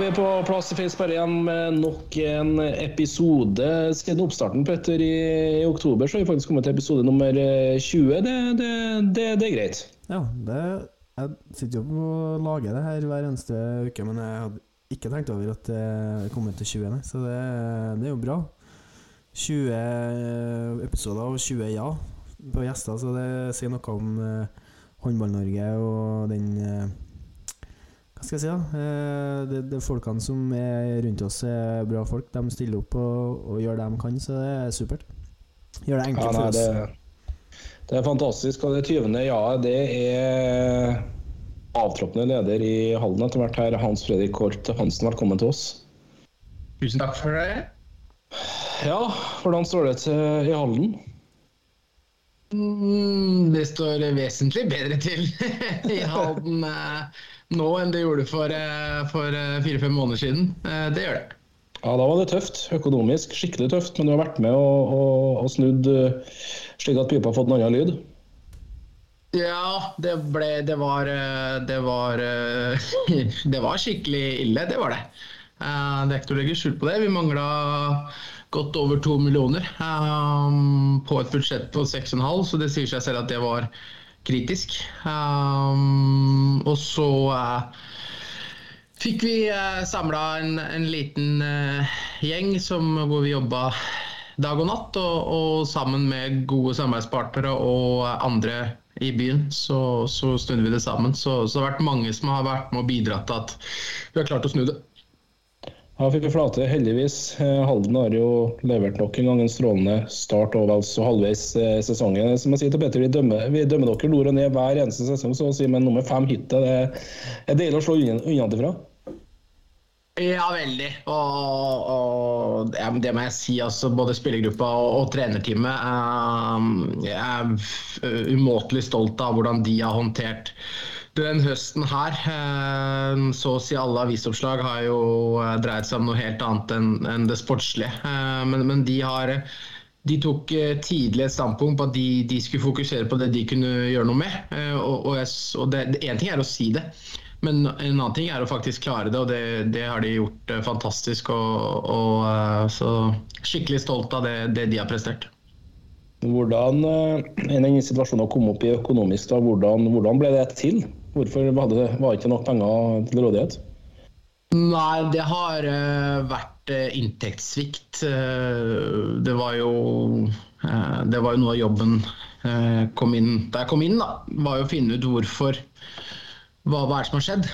Vi er på plass i Facebook igjen med nok en episode. Siden oppstarten Petter, i, i oktober så har vi faktisk kommet til episode nummer eh, 20. Det, det, det, det er greit. Ja, jeg sitter jo og lager det her hver eneste uke, men jeg hadde ikke tenkt over at det kom til 20, nei. Så det, det er jo bra. 20 episoder og 20 ja på gjester, så det sier noe om eh, Håndball-Norge og den eh, Hva skal jeg si, da? Eh, det, det folkene som er rundt oss, er bra folk. De stiller opp og, og gjør det de kan, så det er supert. Gjør det enkelt Ja, nei, for oss. det, det er fantastisk. Og det 20. ja-et, det er avtroppende leder i Halden etter hvert her, Hans Fredrik Kort Hansen. Velkommen til oss. Tusen takk for det. Ja, hvordan står det til i Halden? Mm, Det står vesentlig bedre til i Halden eh, nå enn det gjorde for, eh, for eh, fire-fem måneder siden. Eh, Det gjør det. Ja, Da var det tøft. Økonomisk skikkelig tøft. Men du har vært med og, og, og snudd slik at pipa har fått en annen lyd. Ja, det ble Det var Det var, det var skikkelig ille, det var det. Det er ikke til å legge skjul på det. Vi mangla godt over to millioner på et budsjett på 6,5, så det sier seg selv at det var kritisk. Um, Og så uh, fikk vi uh, samla en, en liten uh, gjeng som, hvor vi jobba dag og natt, og, og sammen med gode samarbeidspartnere og andre i byen, så, så snudde vi det sammen. Så, så det har vært mange som har vært med og bidratt til at vi har klart å snu det. Ja, vi flate, heldigvis. Eh, Halden har jo levert nok en gang en strålende start og vel så halvveis i sesongen. Som jeg sier til Petter, vi dømmer, vi dømmer dere nord og ned hver eneste sesong, så å si, men nummer fem hittet, det er deilig å slå unnafra. Ja, veldig. Og, og ja, det må jeg si, altså, både spillergruppa og, og trenerteamet. eh, jeg er umåtelig stolt av hvordan de har håndtert den høsten her. Eh, så å si alle avisoppslag har jo eh, dreid seg om noe helt annet enn det sportslige. Eh, men, men de har de tok tidlig et standpunkt på at de, de skulle fokusere på det de kunne gjøre noe med. Og, og, jeg, og det, det, En ting er å si det, men en annen ting er å faktisk klare det. Og det, det har de gjort fantastisk. Og, og, så skikkelig stolt av det, det de har prestert. Hvordan i den situasjonen å komme opp i økonomisk, da, hvordan, hvordan ble det til? Hvorfor var det ikke nok penger til rådighet? Nei, det har eh, vært eh, inntektssvikt. Eh, det var jo Det var jo noe av jobben kom inn, da jeg kom inn, da. Var jo å finne ut hvorfor hva, hva er det som har skjedd?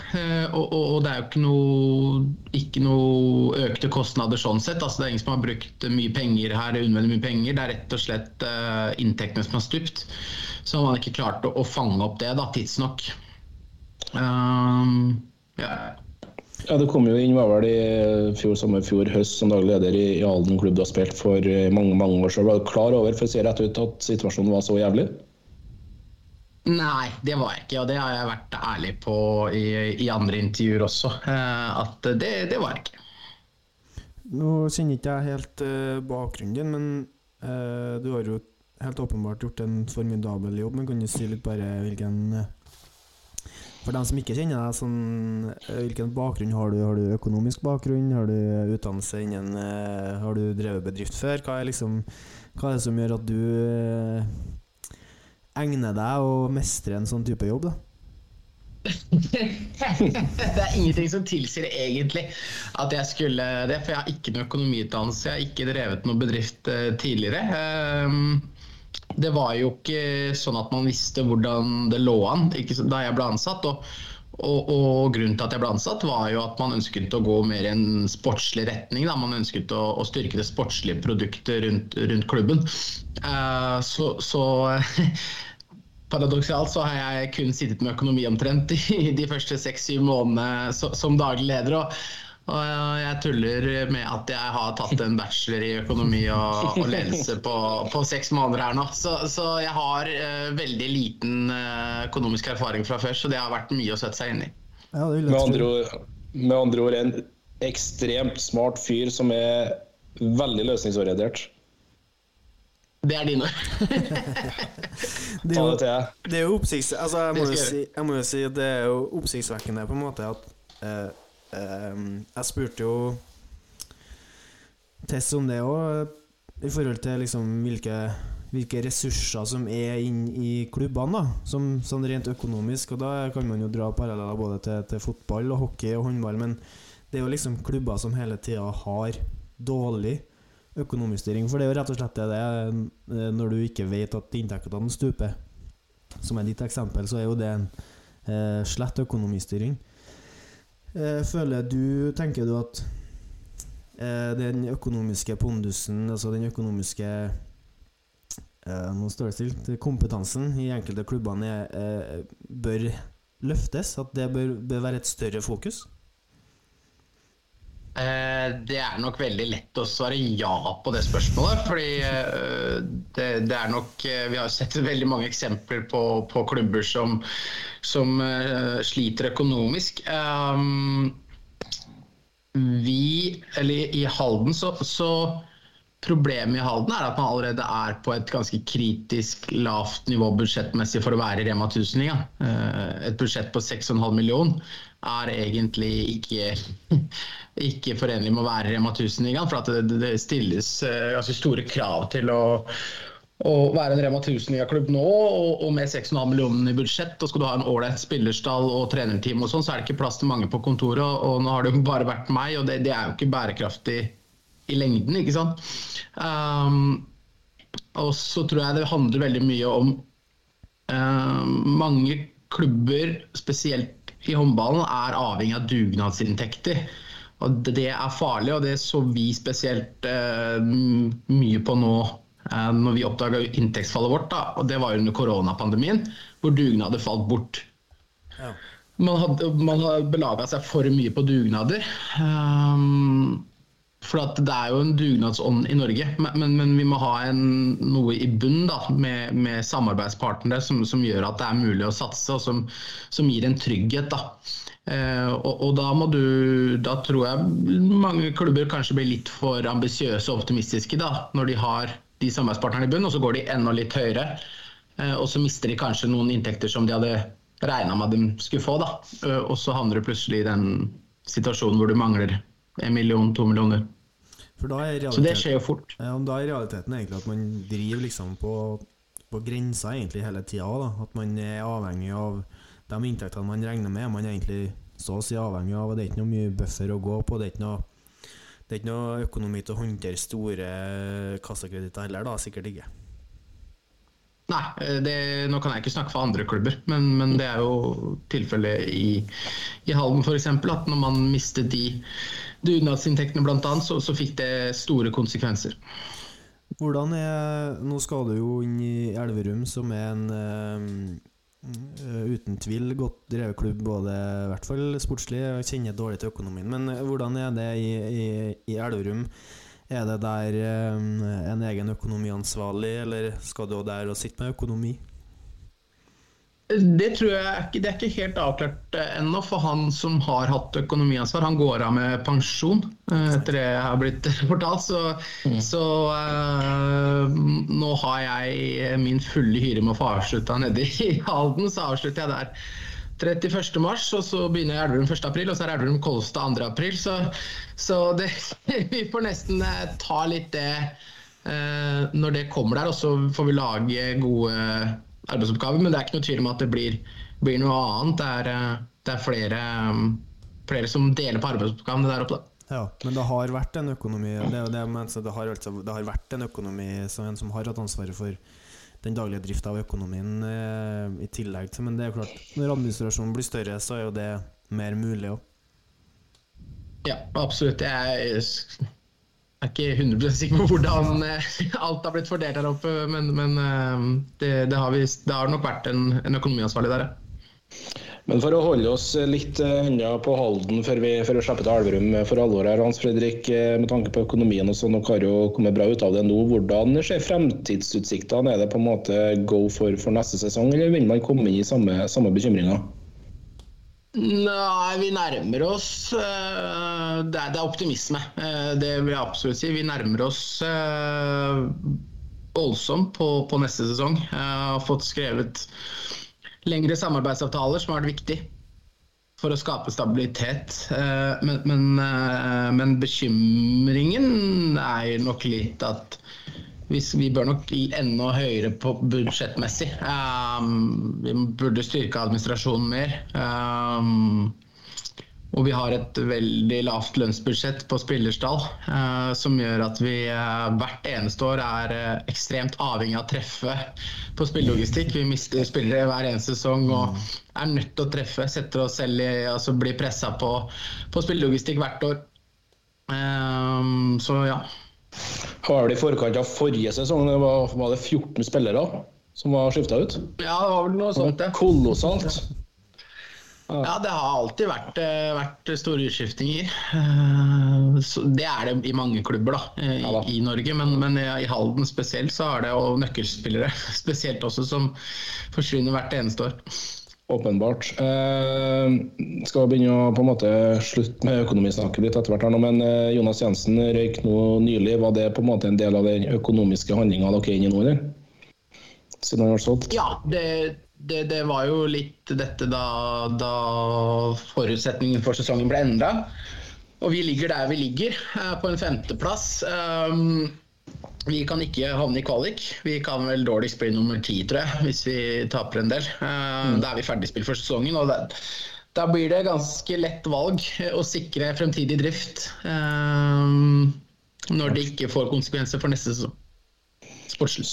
Og, og, og det er jo ikke noe, ikke noe økte kostnader sånn sett. Altså, det er ingen som har brukt mye penger her, mye penger. Det er rett og slett inntektene som har stupt. Så man ikke klart å, å fange opp det da, tidsnok. Um, ja. Ja, Det kom jo inn var vel i fjor sommer, fjor høst som daglig leder i, i Alden klubb du har spilt for mange mange år siden. Var du klar over for å si rett ut at situasjonen var så jævlig? Nei, det var jeg ikke, og det har jeg vært ærlig på i, i andre intervjuer også. eh, At det, det var jeg ikke. Nå kjenner ikke jeg helt eh, bakgrunnen din, men uh, du har jo helt åpenbart gjort en formidabel jobb. Men kan du si litt bare hvilken For dem som ikke kjenner deg, sånn, eh, hvilken bakgrunn har du? Har du økonomisk bakgrunn? Har du utdannelse innen eh, Har du drevet bedrift før? Hva er, liksom, hva er det som gjør at du eh, egner deg å mestre en sånn type jobb? da? det er ingenting som tilsier egentlig at jeg skulle det, for jeg har ikke noe økonomiutdannelse. Jeg har ikke drevet noen bedrift eh, tidligere. Ehm, det var jo ikke sånn at man visste hvordan det lå an da jeg ble ansatt. Og, og, og grunnen til at jeg ble ansatt, var jo at man ønsket å gå mer i en sportslig retning. Da. Man ønsket å, å styrke det sportslige produktet rundt, rundt klubben. Uh, så, så Paradoksalt så har jeg kun sittet med økonomi omtrent i de første seks-syv månedene som daglig leder. Og, Og jeg tuller med at jeg har tatt en bachelor i økonomi og, og ledelse på, på, seks måneder her nå. Så, så jeg har uh, veldig liten uh, økonomisk erfaring fra før, så det har vært mye å sette seg inn i. Ja, det Med andre, ord, med andre ord en ekstremt smart fyr som er veldig løsningsorientert. Det er dine ord. Det er Ta jo- det til deg. Det er jo oppsikts... Altså, jeg må, Det jo si, jeg må jo si at det er jo oppsiktsvekkende på en måte at eh, Jeg spurte jo Tess om det òg, i forhold til liksom hvilke, hvilke ressurser som er inn i klubbene, da, som, sånn rent økonomisk. Og da kan man jo dra paralleller både til, til fotball og hockey og håndball, men det er jo liksom klubber som hele tida har dårlig økonomisk styring. For det er jo rett og slett det det eh, når du ikke vet at inntektene stuper. Som er ditt eksempel, så er jo det en eh, slett økonomistyring. Eh, føler du Tenker du at eh, den økonomiske pondusen, altså den økonomiske eh, Nå står det stilt. Kompetansen i enkelte klubbene eh, bør løftes? At det bør, bør være et større fokus? Eh, Det er nok veldig lett å svare ja på det spørsmålet. Fordi eh, det, det er nok eh, Vi har sett veldig mange eksempler på, på klubber som, som sliter økonomisk. Vi, eller i Halden, så, så Problemet i Halden er at man allerede er på et ganske kritisk lavt nivå budsjettmessig for å være i Rema 1000-ligaen. Eh, Et budsjett på 6,5 million er egentlig ikke, ikke forenlig med å være Rema 1000-ligaen. For at det, det stilles eh, ganske store krav til å, å være en Rema 1000-klubb nå, og, og med 6,5 millioner i budsjett, og skal du ha en ålreit spillerstall og trenerteam og sånn, så er det ikke plass til mange på kontoret. Og nå har det jo bare vært meg, og det, det er jo ikke bærekraftig i lengden, ikke sant. Um, og så tror jeg det handler veldig mye om um, mange klubber, spesielt i håndballen, er avhengig av dugnadsinntekter. Og det er farlig, og det så vi spesielt eh, mye på nå eh, når vi oppdaga inntektsfallet vårt. Da. Og det var under koronapandemien, hvor dugnader falt bort. Man, hadde, man har belaga seg for mye på dugnader. Um, for det er jo en dugnadsånd i Norge, men, men, men vi må ha en, noe i bunn da, med, med samarbeidspartnere som, som gjør at det er mulig å satse, og som, som gir en trygghet. Da. Eh, og, og da må du Da tror jeg mange klubber kanskje blir litt for ambisiøse og optimistiske da, når de har de samarbeidspartnerne i bunn, og så går de enda litt høyere. Eh, og så mister de kanskje noen inntekter som de hadde regna med at de skulle få. Da. Eh, og så havner du plutselig i den situasjonen hvor du mangler en million, to millioner. Så det skjer jo fort. Ja, da er realiteten egentlig at man driver liksom på, på grensa egentlig hele tida. da. At man er avhengig av de inntektene man regner med. Man er egentlig så å si avhengig av, og det er ikke noe mye buffer å gå på. Det er ikke noe, det er ikke noe økonomi til å håndtere store kassakreditter heller, da. Sikkert ikke. Nei, det, nå kan jeg ikke snakke for andre klubber, men, men det er jo tilfellet i, i Halden f.eks. At når man mister de dugnadsinntektene bl.a., så, så fikk det store konsekvenser. Hvordan er Nå skal du jo inn i Elverum, som er en eh, uten tvil godt drevet klubb, både i hvert fall sportslig. Jeg kjenner dårlig til økonomien. Men eh, hvordan er det i, i, i Elverum? Er det der eh, en egen økonomiansvarlig, eller skal du der og sitte med økonomi? Det tror jeg ikke, det er ikke helt avklart eh, ennå, for han som har hatt økonomiansvar, han går av med pensjon, eh, etter det jeg har blitt fortalt. Så, så eh, nå har jeg min fulle hyre med å få avslutta nede i Halden, så avslutter jeg der 31. mars, og så begynner Elverum 1. april, og så er Elverum Kolstad 2. april. Så, så det, vi får nesten ta litt det når det kommer der, og så får vi lage gode arbeidsoppgaver. Men det er ikke noe tvil om at det blir, blir noe annet. Det er, eh, det er flere, um, flere som deler på arbeidsoppgavene der oppe. Da. Ja, men det har vært en økonomi Det, det, det, har, altså, det har vært en økonomi som en som har hatt ansvaret for den daglige drifta av økonomien eh, i tillegg til Men det er jo klart, når administrasjonen blir større, så er jo det mer mulig òg. Ja, absolutt. Jeg er ikke 100 sikker på hvordan eh, alt har blitt fordelt her oppe, men, men eh, det, det, har vi, det har nok vært en, en økonomiansvarlig der, ja. Men for å holde oss litt unna på Halden før vi, før vi slipper til Elverum for alvor her, Hans Fredrik, eh, med tanke på økonomien og sånn, dere har jo kommet bra ut av det nå. Hvordan ser fremtidsutsiktene? Er det på en måte go for, for neste sesong, eller vil man komme inn i samme, samme bekymringer? Nei, vi nærmer oss eh, Det er, det er optimisme. Eh, Det vil jeg absolutt si. Vi nærmer oss eh, voldsomt på, på neste sesong. Jeg har fått skrevet lengre samarbeidsavtaler, som har vært viktig for å skape stabilitet. Men, men, men bekymringen er nok litt at vi, bør nok enda høyere på budsjettmessig. Um, vi burde styrke administrasjonen mer. Um, og vi har et veldig lavt lønnsbudsjett på spillerstall, uh, som gjør at vi uh, hvert eneste år er uh, ekstremt avhengig av å treffe på spillelogistikk. Vi mister spillere hver eneste sesong og er nødt til å treffe. Setter oss selv i, altså blir pressa på, på spillelogistikk hvert år. Um, så ja. Har det i forkant av forrige sesong det var, var det 14 spillere som var skifta ut? Ja, det var vel noe sånt, det. kolossalt. Ja, det har alltid vært, eh, vært store utskiftinger. Eh, Det er det i mange klubber da, i, Ja da. i Norge, men, men i Halden spesielt så er det og nøkkelspillere spesielt også som forsvinner hvert eneste år. Åpenbart. Eh, skal begynne å på en måte slutte med økonomisnakket ditt etter hvert, her nå, men eh, Jonas Jensen røyk nå nylig. Var det på en måte en del av den økonomiske handlinga dere er inne i nå, eller? Siden han ble solgt? Ja, det, det, det var jo litt dette da, da forutsetningen for sesongen ble endra. Og vi ligger der vi ligger, eh, på en femteplass. Um, vi kan ikke havne i kvalik. Vi kan vel dårligst bli nummer ti, tror jeg, hvis vi taper en del. Uh, Da er vi ferdigspilt for sesongen. og det, Da blir det ganske lett valg å sikre fremtidig drift um, når det ikke får konsekvenser for neste sesong. Sportslig.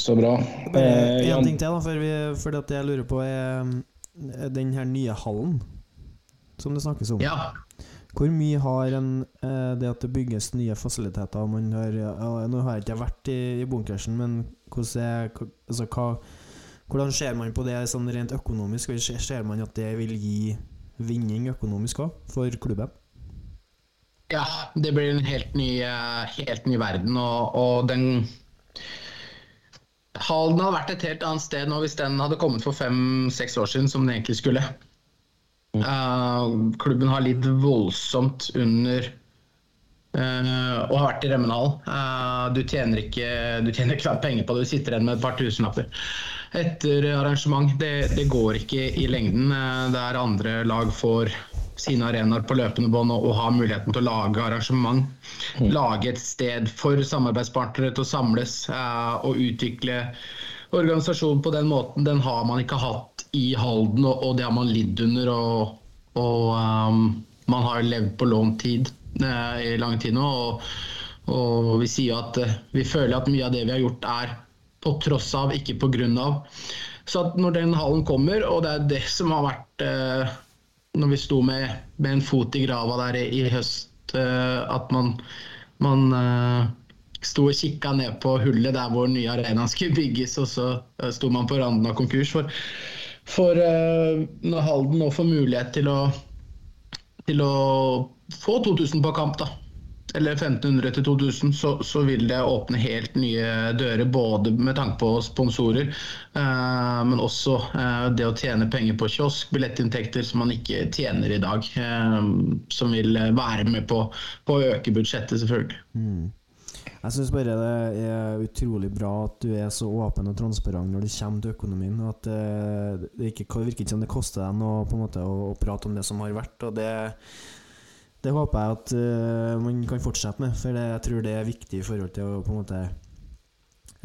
Så bra. Eh, en ting til, da, for, vi, for det jeg lurer på, er er den her nye hallen som det snakkes om. Ja. Hvor mye har en, eh, det at det bygges nye fasiliteter man har, Nå har jeg ikke vært i, i bunkersen, men hvordan, er, altså, hva, hvordan ser man på det sånn rent økonomisk? Ser man at det vil gi vinning økonomisk òg, for klubben? Ja, det blir en helt ny, eh, helt ny verden, og, og den Halden hadde vært et helt annet sted nå hvis den hadde kommet for fem-seks år siden, som den egentlig skulle. Eh, klubben har lidd voldsomt under uh, og har vært i Remmenhall. Uh, du, tjener ikke, du tjener ikke penger på det, du sitter igjen med et par tusenlapper etter arrangement. Det, det går ikke i lengden. eh, der andre lag får sine arenaer på løpende bånd og, og har muligheten til å lage arrangement. Lage et sted for samarbeidspartnere til å samles eh, og utvikle organisasjonen på den måten. Den har man ikke hatt i Halden, og, og det har man lidd under. Og, og um, man har levd på lånt tid uh, i lang tid nå. Og, og vi sier at uh, vi føler at mye av det vi har gjort, er på tross av, ikke på grunn av. Så at når den hallen kommer, og det er det som har vært uh, Når vi sto med, med en fot i grava der i, i høst, at man, man sto og kikka ned på hullet der hvor nye arenaen skulle bygges, og så sto man på randen av konkurs. For, for eh, når Halden nå får mulighet til å, til å få 2000 på kamp, da, eller 1500 til 2000, så, så vil det åpne helt nye dører. Både med tanke på sponsorer, eh, men også eh, det å tjene penger på kiosk, billettinntekter som man ikke tjener i dag. Eh, som vil være med på, på å øke budsjettet, selvfølgelig. Jeg syns bare det er utrolig bra at du er så åpen og transparent når det kommer til økonomien. Og at det, det ikke, virker ikke som det koster deg noe på en måte å, å prate om det som har vært. Og det, det håper jeg at uh, man kan fortsette med, for det, jeg tror det er viktig i forhold til å på en måte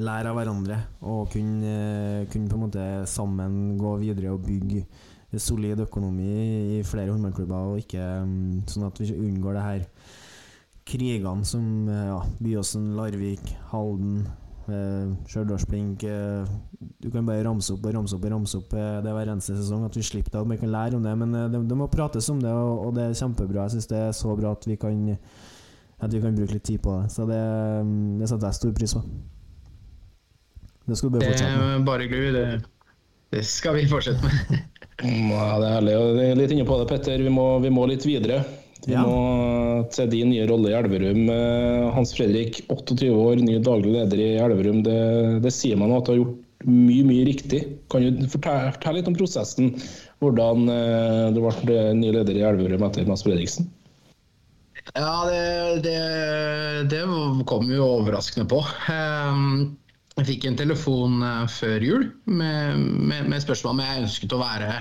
lære av hverandre. Og kunne, eh, kunne på en måte sammen gå videre og bygge solid økonomi i flere håndballklubber, og ikke mm, sånn at vi unngår det her krigene som eh, ja, Byåsen, Larvik, Halden, eh, Stjørdalsblink eh, Du kan bare ramse opp og ramse opp og ramse opp eh, det hver eneste sesong. At vi slipper det, at vi kan lære om det. Men eh, det, det må prates om det, og, og det er kjempebra. Jeg syns det er så bra at vi kan At vi kan bruke litt tid på det. Så det, mm, det setter jeg stor pris på. Det skal du bare fortsette med. er bare glu, Det, Det skal vi fortsette med. Ja, det er herlig. jeg er litt inne på det, Petter. Vi må, vi må litt videre. Vi Ja. må til din nye rolle i Elverum. Eh, Hans Fredrik, 28 år, ny daglig leder i Elverum. Det, det sier man at du har gjort mye, mye riktig. Kan du fortelle, fortelle litt om prosessen? Hvordan eh, du ble ny leder i Elverum etter Mads Fredriksen? Ja, det, det, det kom jo overraskende på. Ehm, Jeg fikk en telefon eh, før jul med, med, med spørsmål om jeg ønsket å være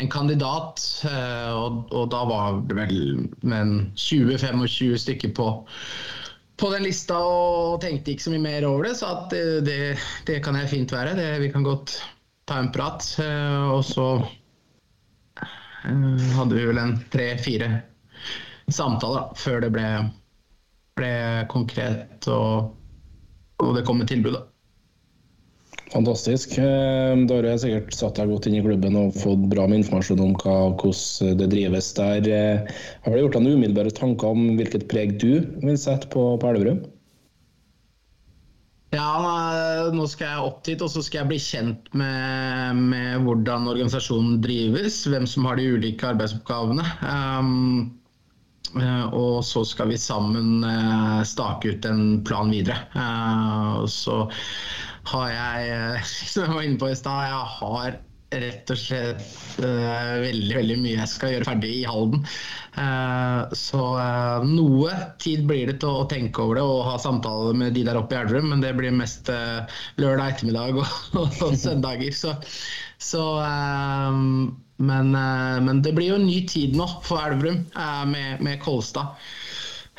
en kandidat. eh, Og, og da var det vel men 20-25 stykker på, på den lista og tenkte ikke så mye mer over det. Så at det, det, kan jeg fint være. Det, vi kan godt ta en prat. eh, Og så eh, hadde vi vel en tre-fire samtaler før det ble, ble konkret og, og det kom et tilbud. da. Fantastisk. Eh, Da har jeg sikkert satt deg godt inn i klubben og fått bra med informasjon om hva, hvordan det drives der. Eh, Har du gjort deg noen umiddelbare tanker om hvilket preg du vil sette på, på Elverum? Ja, nå skal jeg opp dit, og så skal jeg bli kjent med, med hvordan organisasjonen drives, hvem som har de ulike arbeidsoppgavene. Um, og så skal vi sammen eh, stake ut en plan videre. Så har jeg, eh, som jeg var inne på i stad, jeg har rett og slett uh, veldig, veldig mye jeg skal gjøre ferdig i Halden. Uh, så uh, noe tid blir det til å tenke over det og ha samtaler med de der oppe i Elverum, men det blir mest lørdag ettermiddag og, og, søndager. Så, så men, men det blir jo en ny tid nå for Elverum med, med Kolstad.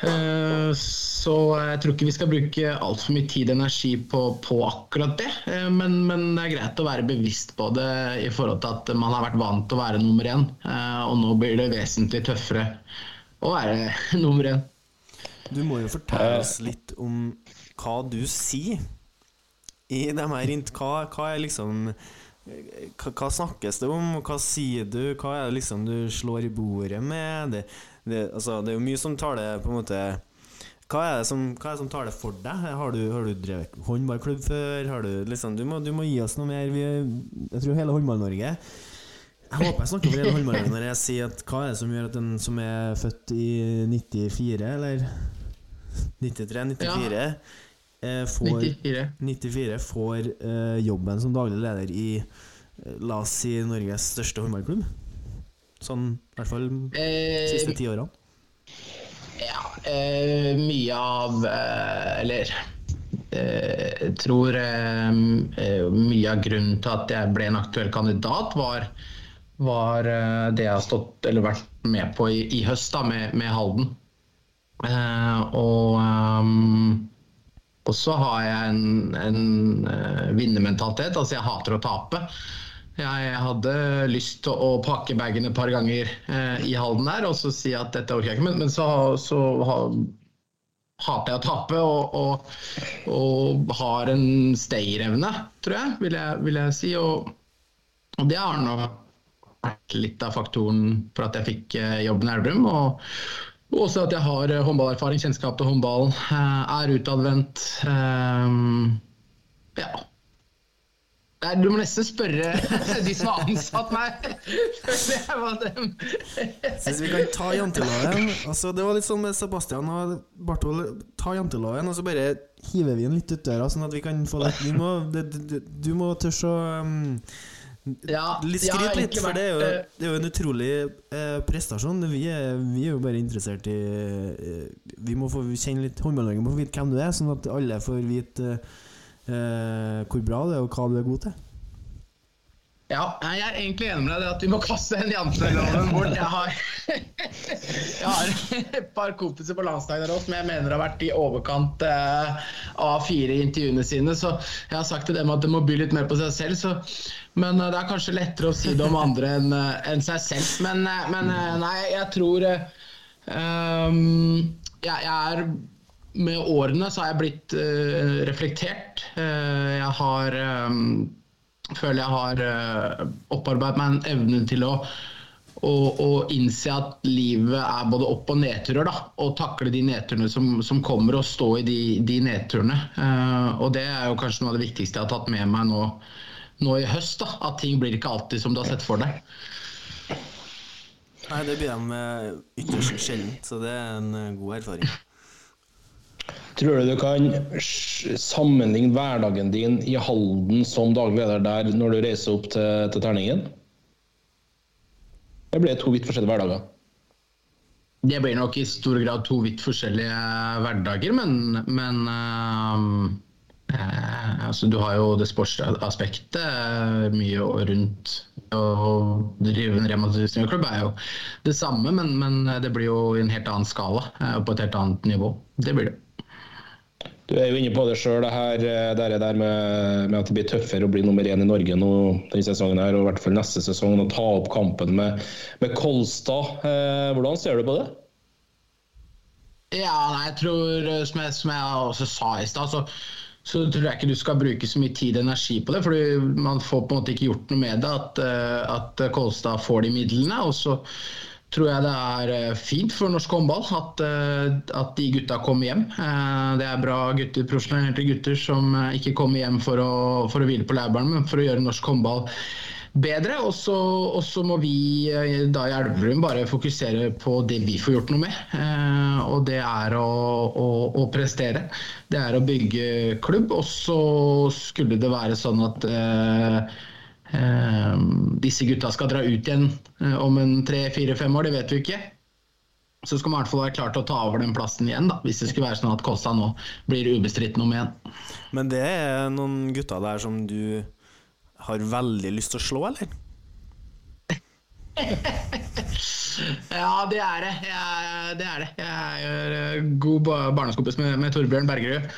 Eh, Så jeg tror ikke vi skal bruke altfor mye tid og energi på, på akkurat det. Eh, Men, men det er greit å være bevisst på det i forhold til at man har vært vant til å være nummer én. eh, Og nå blir det vesentlig tøffere å være nummer én. Du må jo fortelle oss litt om hva du sier i de her Hva, hva er liksom hva, hva snakkes det om, hva sier du? Hva er det liksom du slår i bordet med? Det, det, altså, det er jo mye som taler på en måte hva er, det som, hva er det som taler for deg? Har du, har du drevet håndballklubb før? Har du, liksom, du, må, du må gi oss noe mer. Vi, jeg tror hele Håndball-Norge Jeg håper jeg snakker for hele Håndball-Norge når jeg sier at hva er det som gjør at en som er født i 94, eller 93-94, ja. får 94. 94 får uh, jobben som daglig leder i eh, La oss si Norges største håndballklubb. Sånn i hvert fall de Eh, siste ti årene. Ja, eh, mye av eh, Eller eh, jeg tror eh, eh, mye av grunnen til at jeg ble en aktuell kandidat, var, var eh, det jeg har stått eller vært med på i, i høst da, med, med Halden. Eh, og og så har jeg en, en eh, vinnermentalitet. Altså, jeg hater å tape. Jeg hadde lyst til å pakke bagen et par ganger eh, i Halden der og så si at dette orker jeg ikke, men, men så, så ha- hater jeg å tape og, og, og har en stayerevne, tror jeg, vil jeg, vil jeg si. Og, og det har nok vært litt av faktoren for at jeg fikk eh, jobben i Elverum. Og, og også at jeg har eh, håndballerfaring, kjennskap til håndball, eh, er utadvendt. eh, ja. Nei, du må nesten spørre de som har ansatt meg. Hvis vi kan ta janteloven altså Det var litt sånn med Sebastian og Bartol. Ta janteloven, og så bare hiver vi den litt ut døra, sånn at vi kan få det Vi må, det, det, Du må tørre å um, Ja, Litt skryt litt, for det er jo, eh, det er jo en utrolig eh, prestasjon. Vi er, vi er jo bare interessert i eh, Vi må få kjenne litt Håndball-Norge må få vite hvem du er, sånn at alle får vite eh, hvor bra det er, og hva du er god til. Ja, jeg er egentlig enig med deg at vi må kaste en janteloven bort. Jeg har, jeg har et par kompiser på landslaget som jeg mener har vært i overkant eh, av fire i intervjuene sine. Så jeg har sagt til dem at de må by litt mer på seg selv. Så, men eh, det er kanskje lettere å si det om andre enn en seg selv. Men, eh, men eh, nei, jeg tror eh, ehm, jeg, jeg er med årene så har jeg blitt uh, reflektert. Uh, jeg har um, føler jeg har uh, opparbeidet meg en evne til å, å, å innse at livet er både opp- og nedturer. Da, og takle de nedturene som, som kommer, og stå i de, de nedturene. Og det er jo kanskje noe av det viktigste jeg har tatt med meg nå nå i høst. da, At ting blir ikke alltid som du har sett for deg. Nei, det blir de ytterst sjelden, så det er en god erfaring. Tror du du kan sammenligne hverdagen din i Halden som daglig leder der når du reiser opp til, til Terningen? Det blir to vidt forskjellige hverdager. Det blir nok i stor grad to vidt forskjellige hverdager, men, men øh, øh, altså, Du har jo det sportsaspektet eh, mye rundt. Å drive en Rema 1000-klubb er jo det samme, men, men det blir jo i en helt annen skala. og På et helt annet nivå. Det blir det. Du er jo inne på det sjøl, det her eh, det er der med, med at det blir tøffere å bli nummer én i Norge nå denne sesongen her, og i hvert fall neste sesong. Og ta opp kampen med, med Kolstad. Eh, hvordan ser du på det? Ja, nei, jeg tror, eh, som jeg, som jeg også sa i stad, så, så tror jeg ikke du skal bruke så mye tid og energi på det. For man får på en måte ikke gjort noe med det at, at Kolstad får de midlene. Og så tror jeg det er eh, fint for norsk håndball at, eh, at de gutta kommer hjem. Eh, Det er bra gutter, profesjonelle gutter som ikke kommer hjem for å, for å hvile på laurbærene, men for å gjøre norsk håndball bedre. Og så, må vi da i Elverum bare fokusere på det vi får gjort noe med. Og det er å, å, å prestere. Det er å bygge klubb. Og så skulle det være sånn at eh, disse gutta skal dra ut igjen eh, om en tre-fire-fem år, det vet vi ikke. Så skal man i hvert fall være klar til å ta over den plassen igjen, da, hvis det skulle være sånn at Kosta nå blir ubestridt nummer én. Men det er noen gutter der som du har veldig lyst til å slå, eller? Ja, det er det. Jeg, det er det. Jeg er eh, god barneskompis med, med Torbjørn Bergerud.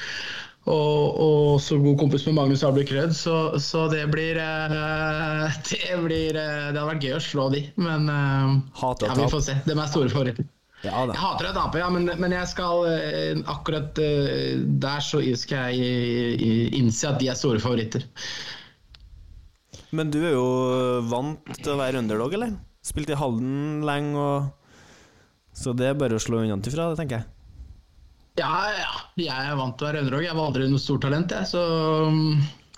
Og, og så god kompis med Magnus Abel Rød, så, så det blir eh, Det blir eh, Det hadde vært gøy å slå de, men eh, ja, vi får se. De er store favoritter. Ja. Jeg hater å tape, ja, men, men jeg skal akkurat der så skal jeg innse at de er store favoritter. Men du er jo vant til å være underdog, eller? Spilt i Halden lenge, og så det er bare å slå unnafra, det tenker jeg. Ja, ja. Jeg er vant til å være underdog. Jeg var aldri noe stort talent, jeg. Så um,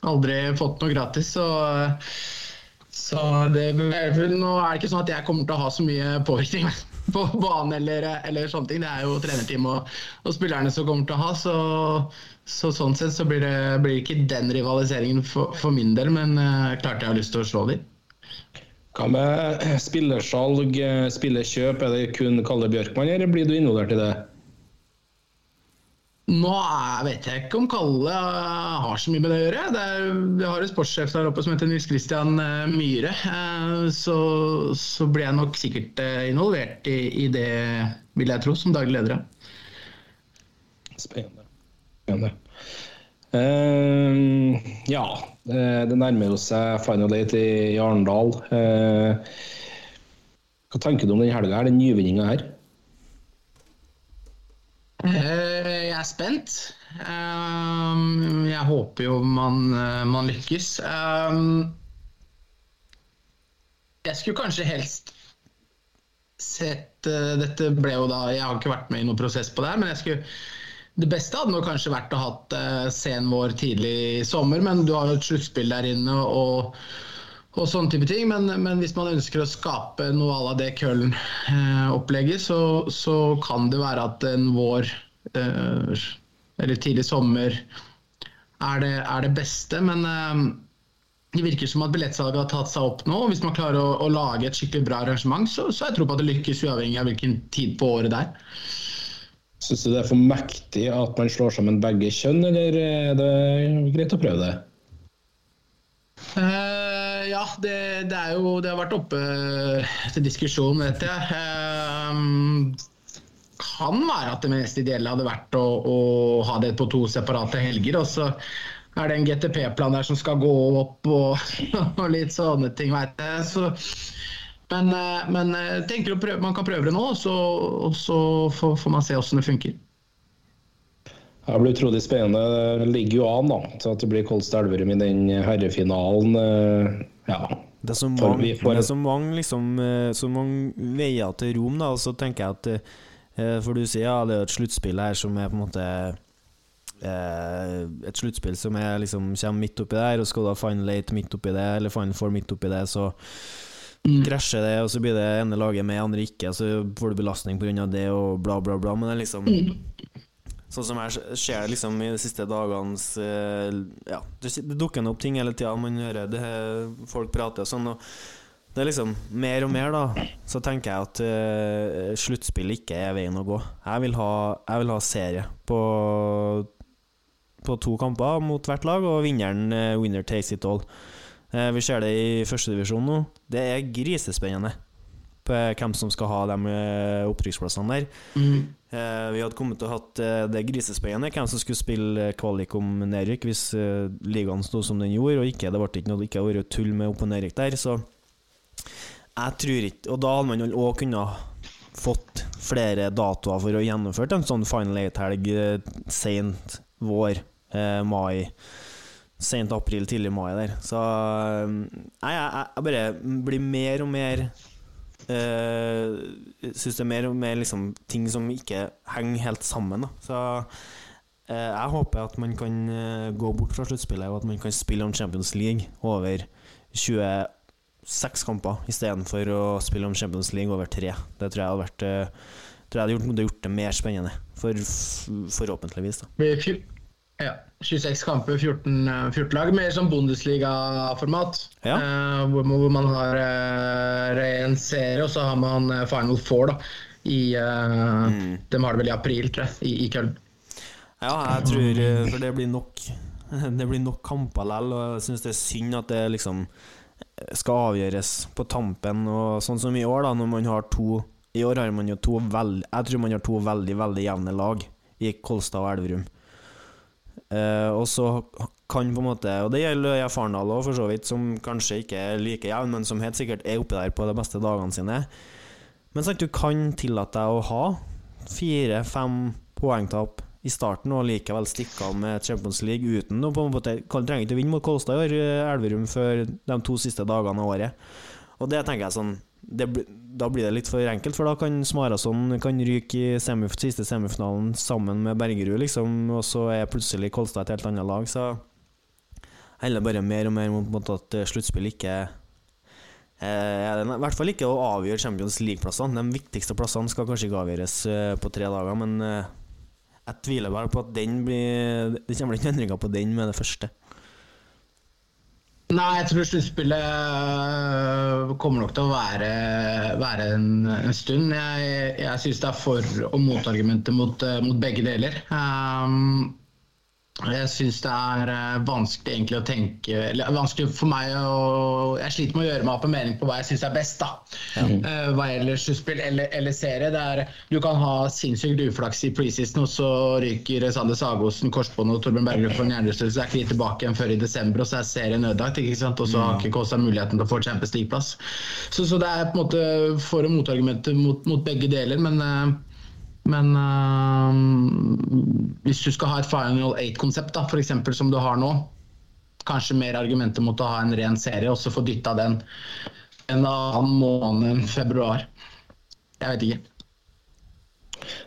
aldri fått noe gratis. Så, så det, nå er det ikke sånn at jeg kommer til å ha så mye påvirkning på banen eller, eller sånne ting. Det er jo trenerteam og, og spillerne som kommer til å ha. Så, så sånn sett så blir det blir ikke den rivaliseringen for, for min del, men uh, klart jeg har lyst til å slå dem. Hva med spillersalg, spillekjøp spillerkjøp? Er det kun Kalle Bjørkmann, eller blir du involvert i det? Nå vet jeg ikke om Kalle eh, har så mye med det å gjøre. Det er, vi har en sportssjef der oppe som heter Nils Christian eh, Myhre. Eh, Så, så blir jeg nok sikkert involvert i, i det, vil jeg tro, som daglig leder. Spennende. Spennende. Uh, ja, det nærmer seg final date i, i Arendal. Uh, hva tenker du om den helga den nyvinninga her? Eh, Jeg er spent. Eh, Jeg håper jo man, eh, man lykkes. Jeg skulle kanskje helst sett Dette ble jo da Jeg har ikke vært med i noen prosess på det her, men jeg skulle det beste hadde nok kanskje vært å ha hatt sen vår tidlig i sommer, men du har jo et sluttspill der inne og, og sånne type ting. Men, men hvis man ønsker å skape noe à la det Køln-opplegget, så, så kan det være at en vår eh, eller tidlig sommer er det, er det beste. Men eh, det virker som at billettsalget har tatt seg opp nå. og Hvis man klarer å, å lage et skikkelig bra arrangement, så, så jeg tro på at det lykkes uavhengig av hvilken tid på året det er. Syns du det er for mektig at man slår sammen begge kjønn, eller er det greit å prøve det? Eh, ja, det, det er jo Det har vært oppe til diskusjon, vet jeg. Eh, kan være at det mest ideelle hadde vært å, å ha det på to separate helger. Og så er det en GTP-plan der som skal gå opp og, og litt sånne ting, veit jeg. Så, men, eh, men jeg tenker å prøve, man kan prøve det nå, og så, og så får, får man se åssen det funker. Det blir utrolig spennende. Det ligger jo an da, til at det blir Kolstad Elverum i den herrefinalen. eh, Ja. Det er så mange, får- er så mange, liksom, eh, så mange veier til Rom, da, og så tenker jeg at eh, For du sier ja, det er et sluttspill her som er på en måte eh, et sluttspill som er liksom kommer midt oppi der, og skal du ha Final Eight midt oppi det, eller Final Four midt oppi det, så krasjer det, og så blir det ene laget med, andre ikke, så får du belastning pga. det, og bla, bla, bla. Men det er liksom Sånn som jeg ser det liksom i de siste dagenes eh, Ja, det, dukker opp ting hele tida, man hører det, folk prater og sånn. Og det er liksom mer og mer, da, så tenker jeg at uh, sluttspill ikke er veien å gå. Jeg vil ha, jeg vil ha serie på, på to kamper mot hvert lag, og vinneren uh, winner takes it all. Vi ser det i førstedivisjon nå. Det er grisespennende hvem som skal ha de uh, opprykksplassene der. Eh, vi hadde kommet til å hatt uh, det grisespennende hvem som skulle spille kvalik om nedrykk hvis ligaen sto som den gjorde, og ikke, det ble ikke noe ikke vært tull med opp- og nedrykk der. Så jeg tror ikke Og da hadde man òg kunnet fått flere datoer for å gjennomføre en sånn Final Eight-helg sent vår, mai. Sent april, tidlig mai der. Så jeg, jeg, jeg bare blir mer og mer Uh, syns det er mer og mer liksom, ting som ikke henger helt sammen. Da. Så uh, jeg håper at man kan uh, gå bort fra sluttspillet, og at man kan spille om Champions League over 26 kamper istedenfor å spille om Champions League over tre. Det tror jeg hadde vært tror jeg hadde gjort, hadde gjort det mer spennende, for, forhåpentligvis. Da. Ja. 26 kamper, 14, eh, 14 lag. Mer som Bundesliga-format. Ja. Eh, hvor, hvor man har uh, en serie, og så har man eh, Final Four. da i, eh, De har det vel i april, tror jeg, i, i Köln. Ja, jeg tror eh, For det blir nok Det blir nok kamper likevel, og jeg syns det er synd at det liksom skal avgjøres på tampen, og sånn som i år, da, når man har to I år har man jo to veld, Jeg tror man har to veldig, veldig jevne lag i Kolstad og Elverum. Eh, og så kan på en måte Og det gjelder Farendal òg, for så vidt, som kanskje ikke er like jevn, men som helt sikkert er oppe der på de beste dagene sine. Men sant, du kan tillate deg å ha fire-fem poengtap i starten og likevel stikke av med Champions League uten å på en måte trenger ikke å vinne mot Kolstad i år, eh, Elverum, før de to siste dagene av året. Og det tenker jeg sånn det, Da blir det litt for enkelt, for da kan Smarason kan ryke i semif siste semifinalen sammen med Bergerud, liksom, og så er plutselig Kolstad et helt annet lag, så heller bare mer og mer mot at eh, sluttspill ikke eh, I hvert fall ikke å avgjøre Champions League-plassene. De viktigste plassene skal kanskje ikke avgjøres eh, på tre dager, men eh, jeg tviler bare på at den blir Det kommer ikke endringer på den med det første. Nei, jeg tror sluttspillet øh, kommer nok til å være, være en, en stund. Jeg, jeg syns det er for- og motargumenter mot, øh, mot begge deler. Um, jeg syns det er øh, vanskelig egentlig å tenke Eller vanskelig for meg å Jeg sliter med å gjøre meg opp en mening på hva jeg syns er best, da. Eh, hva gjelder sluttspill eller, eller serie. Det er, du kan ha sinnssykt uflaks i preseason, og så ryker Sander Sagosen korsbånd og Torbjørn Berger for en hjernerystelse, så er ikke de tilbake igjen før i desember, og så er serien ødelagt. ikke sant? Og så har ikke Kåsa muligheten til å få Champions League-plass. Så, så det er på en måte for- og motargumenter mot, mot begge deler, men eh, men eh, hvis du skal ha et Final Eight-konsept, som du har nå, kanskje mer argumenter mot å ha en ren serie, og så få dytta den en annen måned enn februar. Jeg vet ikke.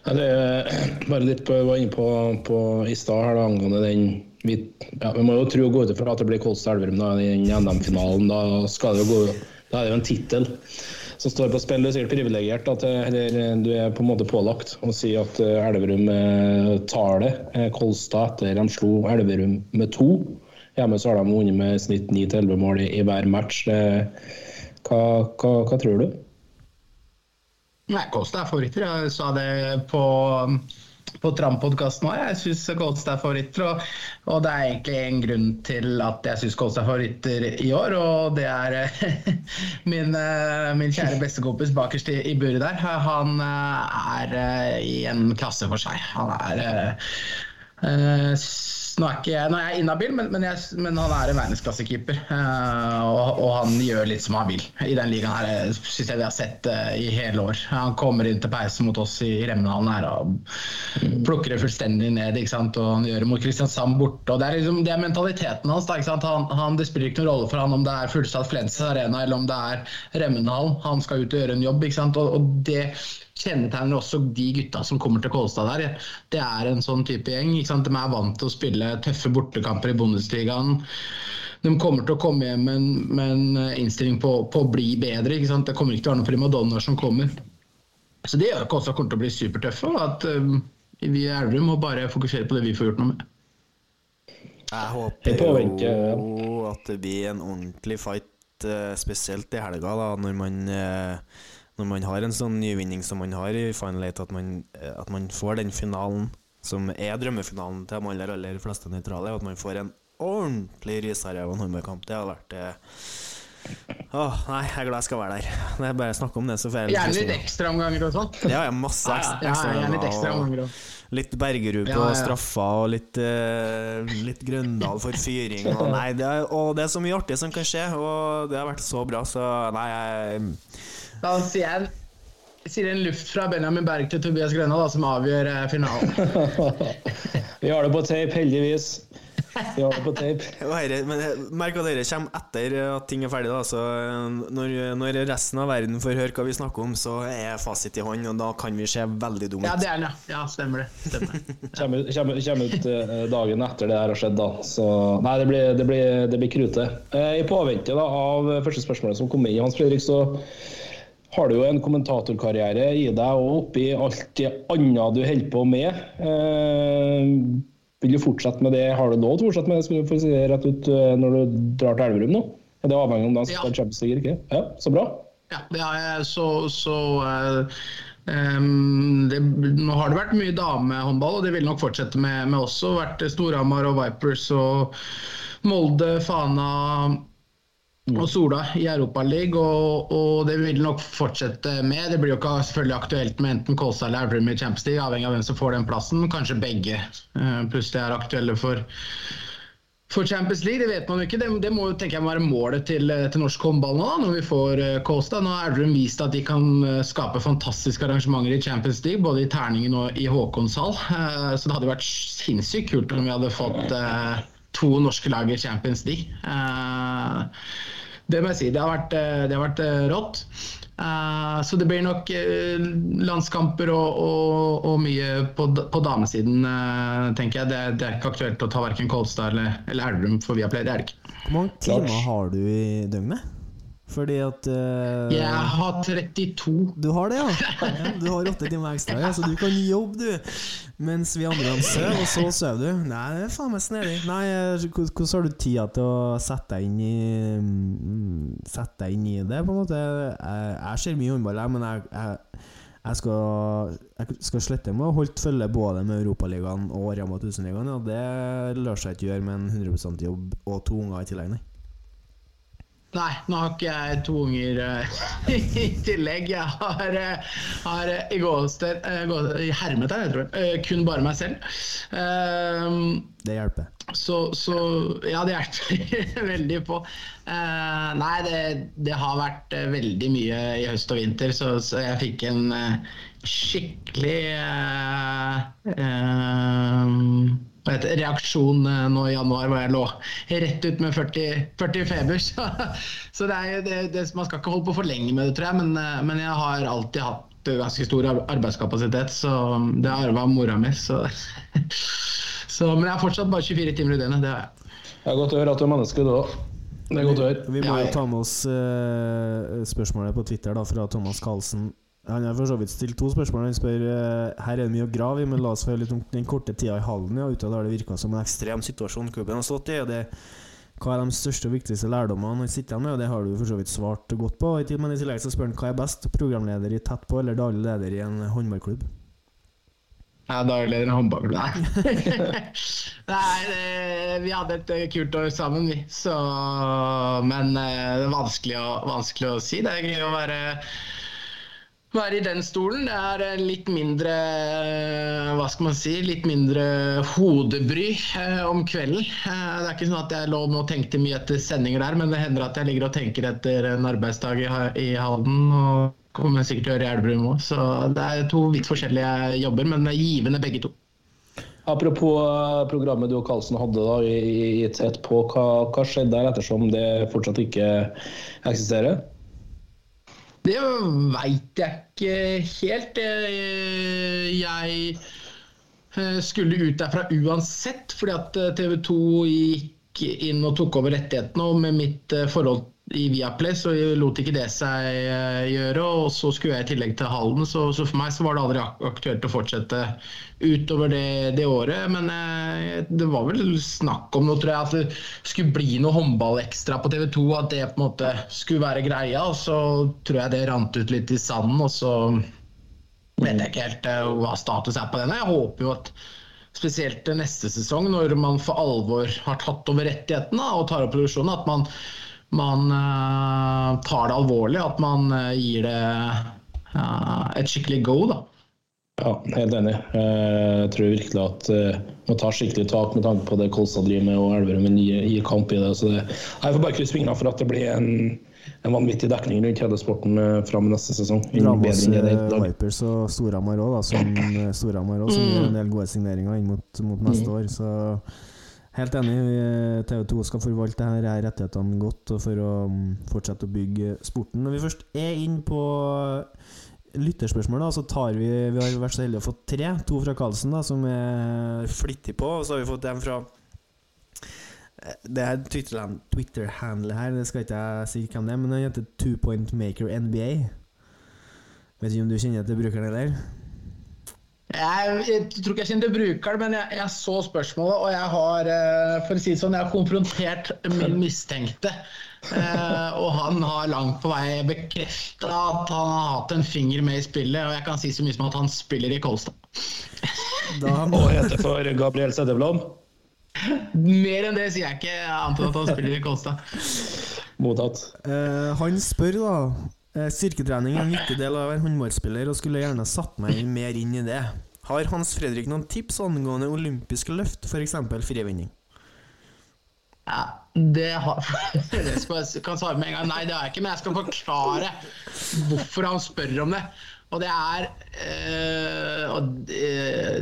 Ja, det er bare litt på, jeg var inne på, på i stad her angående den vi, ja, vi må jo tro og gå ut ifra at det blir Kolstad Elverum i NM-finalen. Da, da er det jo en tittel som står på spill. Du er sikkert privilegert at eller du er på en måte pålagt å si at eh, Elverum eh, tar det. Eh, Kolstad etter de slo Elverum med to. Hjemme så har de vunnet med snitt 9-11 mål i, i hver match. Hva, hva, hva tror du? Nei, Kolstad er favoritter. Jeg sa det på, på Tram-podkasten òg. Jeg syns Kolstad er favoritter. Og, og det er egentlig en grunn til at jeg syns Kolstad er favoritter i år. Og det er eh, min, eh, min kjære bestekompis bakerst i, i buret der. Han eh, er i en klasse for seg. Han er s- nå, er ikke jeg, nå er jeg inhabil, men, men, jeg, men han er en verdensklassekeeper. Eh, og, og han gjør litt som han vil i den ligaen her, syns synes jeg vi har sett eh, i hele år. Han kommer inn til pause mot oss i Remnalen her og plukker det fullstendig ned. ikke sant? Og han gjør det mot Kristiansand borte. og Det er, liksom, det er mentaliteten hans. da, ikke sant? Han, han, det spiller ikke noen rolle for han om det er fullsatt Flensens arena eller om det er Remnalen. Han skal ut og gjøre en jobb. ikke sant? Og, og det kjennetegner også de gutta som kommer til Kolstad der. Det er en sånn type gjeng. ikke sant? De er vant til å spille tøffe bortekamper i Bundesligaen. De kommer til å komme hjem med en, med en innstilling på, på å bli bedre. ikke sant? Det kommer ikke til å være noen primadonnaer som kommer. Så det gjør at Kolstad kommer til å bli supertøffe. og at um, vi i Elverum må bare fokusere på det vi får gjort noe med. Jeg Jeg håper jo at det blir en ordentlig fight, eh, spesielt i helga, da, når man eh, når man har en sånn nyvinning som man har i Final Eight, at man, eh, at man får den finalen som er drømmefinalen til de aller, aller fleste nøytrale, og at man får en ordentlig risarev og en håndballkamp. Det hadde vært eh, Åh, nei, jeg er glad jeg skal være der. Det er bare å snakke om det, så får jeg Gjerne litt ekstraomganger og sånn. Ja, ja, masse Ja, ekstra, ja, ekstra litt. Litt Bergerud på Ja, ja. straffa og litt, uh, litt Grøndal for fyring. Og, nei, det er, og det er så mye artig som kan skje, og det har vært så bra, så nei, jeg Da sier jeg sier en luft fra Benjamin Berg til Tobias Grønna da, som avgjør eh, finalen. Vi har det på tape, heldigvis. Vi har det på tape. Og herre, men merk at dette kommer etter at ting er ferdig. Da. Så når, når resten av verden får høre hva vi snakker om, så er fasit i hånd, og da kan vi se veldig dumme Ja, ut. det er den, ja. Ja, stemmer det. Stemmer. Kommer, kommer, kommer ut eh, dagen etter det her har skjedd, da. Så nei, det blir, det blir, det blir krute. Eh, I påvente da, av første spørsmålet som kom inn, Hans Fredrik, så har du jo en kommentatorkarriere i deg og oppi alt det andre du holder på med. Eh, vil du fortsette med det? Har du lov til å fortsette med det skal du få si det rett ut eh, når du drar til Elverum nå? Er det avhengig om de Ja. Champions League eller ikke? Ja, så bra. Ja, det har jeg så, så uh, um, det, Nå har det vært mye damehåndball, og det vil nok fortsette med, med også. Vært Storhamar og Vipers og Molde, Fana og Sola i Europaligaen, og, og det vil nok fortsette med. Det blir jo ikke selvfølgelig aktuelt med enten Kolstad eller Elverum i Champions League, avhengig av hvem som får den plassen. Kanskje begge eh, plutselig er aktuelle for for Champions League, det vet man jo ikke. Det, det må jo tenker jeg være målet til, eh, til norsk håndball nå, da, når vi får uh, Kolstad. Nå har Elverum vist at de kan eh, skape fantastiske arrangementer i Champions League, både i Terningen og i Håkonshall. Eh, så det hadde vært sinnssykt kult om vi hadde fått eh, to norske lag i Champions League. Eh, det må jeg si. Det har vært, eh, det har vært eh, rått. Eh, så det blir nok landskamper og, og, og mye på, på damesiden, tenker jeg. Det, det er ikke aktuelt å ta verken Kolstad eller, eller Elverum for Viaplay. Det er det ikke. Hvor mange timer har du i døgnet? Fordi at uh, Jeg har 32. Du har det, ja. Du har åtte timer ekstra, ja, så du kan jobbe, du. Mens vi andre sover, og så sover du. Nei, det er faen meg snedig. Nei, eh, hvordan har du tida til å sette deg inn i mm, Sette deg inn i det, på en måte? Jeg, jeg ser mye håndball, men jeg, jeg, jeg skal, jeg skal slette med å holde følge både med Europaligaen og Rama 1000-ligaen. Ja. Det lar seg ikke gjøre med en 100% jobb og to unger i tillegg, nei. Nei, nå har ikke jeg to unger eh, i tillegg. Jeg har, eh, har eh, i gåsted uh, I hermetegn, jeg tror jeg. kun bare meg selv. Ehm, Det hjelper. Så, så ja, det hjelper veldig på. Nei, det, det har vært veldig mye i høst og vinter, så, så jeg fikk en skikkelig eh, eh, hva heter, reaksjon eh, nå i januar hvor jeg lå rett ut med 40, 40 feber. Så, så det er, det, det, man skal ikke holde på for lenge med det, tror jeg, men, eh, men jeg har alltid hatt ganske stor arbeidskapasitet, så det har arva mora mi. Så Så, men jeg har fortsatt bare 24 timer i døgnet. Det har jeg. Det er godt å høre at du er menneske, du òg. Det er godt å høre. Vi må jo ta med oss uh, spørsmålet på Twitter da fra Thomas Carlsen. Han har for så vidt stilt to spørsmål. Han spør eh, Her er det mye å grave i, men la oss få høre litt om den korte tida i hallen. Ja, Utad har det virka som en ekstrem situasjon klubben har stått i. og det hva er de største og viktigste lærdommene han sitter igjen med? og Det har du for så vidt svart godt på. I Men i tillegg så spør han hva er best, programleder i Tett på eller daglig leder i en håndballklubb? Jeg er daglig leder i håndballklubb. Nei, Nei vi hadde et eh, kult år sammen, vi. Så, men eh, det er vanskelig å, vanskelig å si. Det er gøy å være være i den stolen. Det er eh, litt mindre eh, hva skal man si, litt mindre hodebry eh, om kvelden. Det er ikke sånn at jeg lå og tenkte mye etter sendinger der, men det hender at jeg ligger og tenker etter en arbeidsdag i, Halden. og kommer sikkert til å gjøre i Elverum òg. Så det er to vidt forskjellige jobber, men det er givende begge to. Apropos programmet du og Karlsen hadde da, i, i Tett på, hva, hva skjedde der ettersom det fortsatt ikke eksisterer? Det veit jeg ikke helt. Eh, Jeg eh, skulle ut derfra uansett, fordi at eh, TV 2 gikk inn og tok over rettighetene. Og med mitt forhold i Viaplay så lot ikke det seg eh, gjøre. Og så skulle jeg i tillegg til Halden, så, så for meg så var det aldri aktuelt å fortsette utover det, det året. Men eh, det var vel snakk om noe, tror jeg, at det skulle bli noe håndballekstra på TV 2. At det på en måte skulle være greia. Og så tror jeg det rant ut litt i sanden. og så vet jeg ikke helt eh, hva status er på den. Jeg håper jo at spesielt neste sesong, når man for alvor har tatt over rettighetene og tar opp produksjonen, at man, man eh, tar det alvorlig. At man eh, gir det eh, et skikkelig go. da. Ja, helt enig. Eh, Jeg tror virkelig at man tar skikkelig tak med tanke på det Kolstad driver med, og Elverum gir, kamp i det. Så det, jeg får bare krysse fingrene for at det blir en, en vanvittig dekning rundt hele sporten fram neste sesong. Dra med oss. Vipers og Storhamar òg, som, Storhamar også, som gjør en del gode signeringer inn mot, mot neste år. Så helt enig. vi- TV 2 skal forvalte disse rettighetene godt for å mm, fortsette å bygge sporten. Når vi først er inn på lytterspørsmål, da, så tar vi Vi har vært så heldige å få tre. To fra Karlsen, da, som er flittig på, og så har vi fått en fra eh, det er Twitter-handle her, det skal ikke jeg si hvem det er, men han heter Two Point Maker NBA. Vet ikke om du kjenner til brukeren eller? Jeg, jeg tror ikke jeg kjenner til brukeren, men jeg, jeg så spørsmålet, og jeg har eh, for å si det sånn, jeg har konfrontert min mistenkte. Eh, og han har langt på vei bekrefta at han har hatt en finger med i spillet. Og jeg kan si så mye som at han spiller i Kolstad. Da Og heter for Gabriel Seddeblad. Mer enn det sier jeg ikke, annet enn at han spiller i Kolstad. Mottatt. Eh, han spør da Styrketrening er en viktig del av å være håndballspiller, og skulle gjerne satt meg mer inn i det. Har Hans Fredrik noen tips angående olympiske løft, f.eks. frivinning? Ja, det har det jeg kan svare med en gang. Nei, det har jeg ikke, men jeg skal forklare hvorfor han spør om det. Og det er øh, og, øh,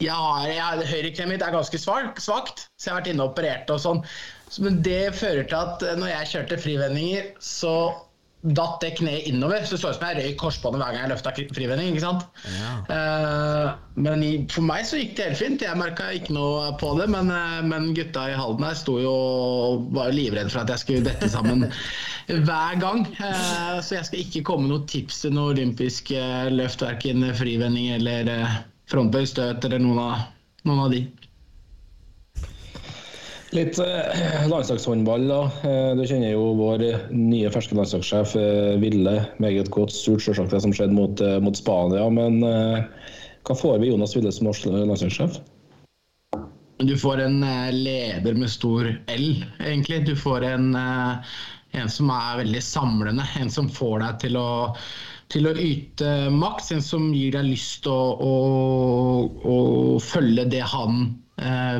jeg har, jeg, Høyrekneet mitt er ganske svak, svakt, så jeg har vært inne og operert og sånn. Men det fører til at når jeg kjørte frivendinger, så datt det kneet innover. Så det så ut som jeg røyk korsbåndet hver gang jeg løfta frivending. ikke sant? Eh, men i, for meg så gikk det helt fint. Jeg merka ikke noe på det. Men, eh, men gutta i Halden her sto jo og var livredd for at jeg skulle dette sammen hver gang. Uh, så jeg skal ikke komme med noen tips til olympisk eh, løft, verken frivending eller uh, frontbøystøt eller noen av, noen av de. Litt eh, landslagshåndball, da. Eh, du kjenner jo vår nye ferske landslagssjef eh, Ville meget godt. Surt selvsagt det som skjedde mot, eh, mot Spania. Men eh, hva får vi Jonas Ville som norsk landslagssjef? Du får en leder med stor L, egentlig. Du får en, en som er veldig samlende. En som får deg til å, til å yte maks. En som gir deg lyst til å, å, å følge det han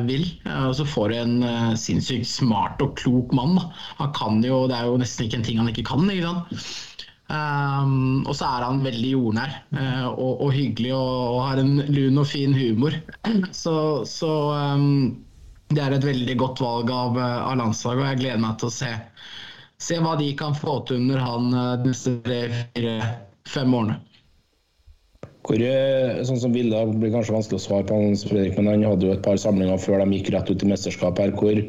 vil. Eh, Og så får du en eh, sinnssykt smart og klok mann. Han kan jo, Det er jo nesten ikke en ting han ikke kan. ikke sant? Um, og så er han veldig jordnær uh, og, og hyggelig og, og har en lun og fin humor. Så, så um, det er et veldig godt valg av, eh, av landslaget, og jeg gleder meg til å se, se hva de kan få til under han eh, de neste fire-fem årene. Hvor, eh, sånn som Ville blir kanskje vanskelig å svare på, Hans Fredrik, men han hadde jo et par samlinger før de gikk rett ut i mesterskap her. Hvor,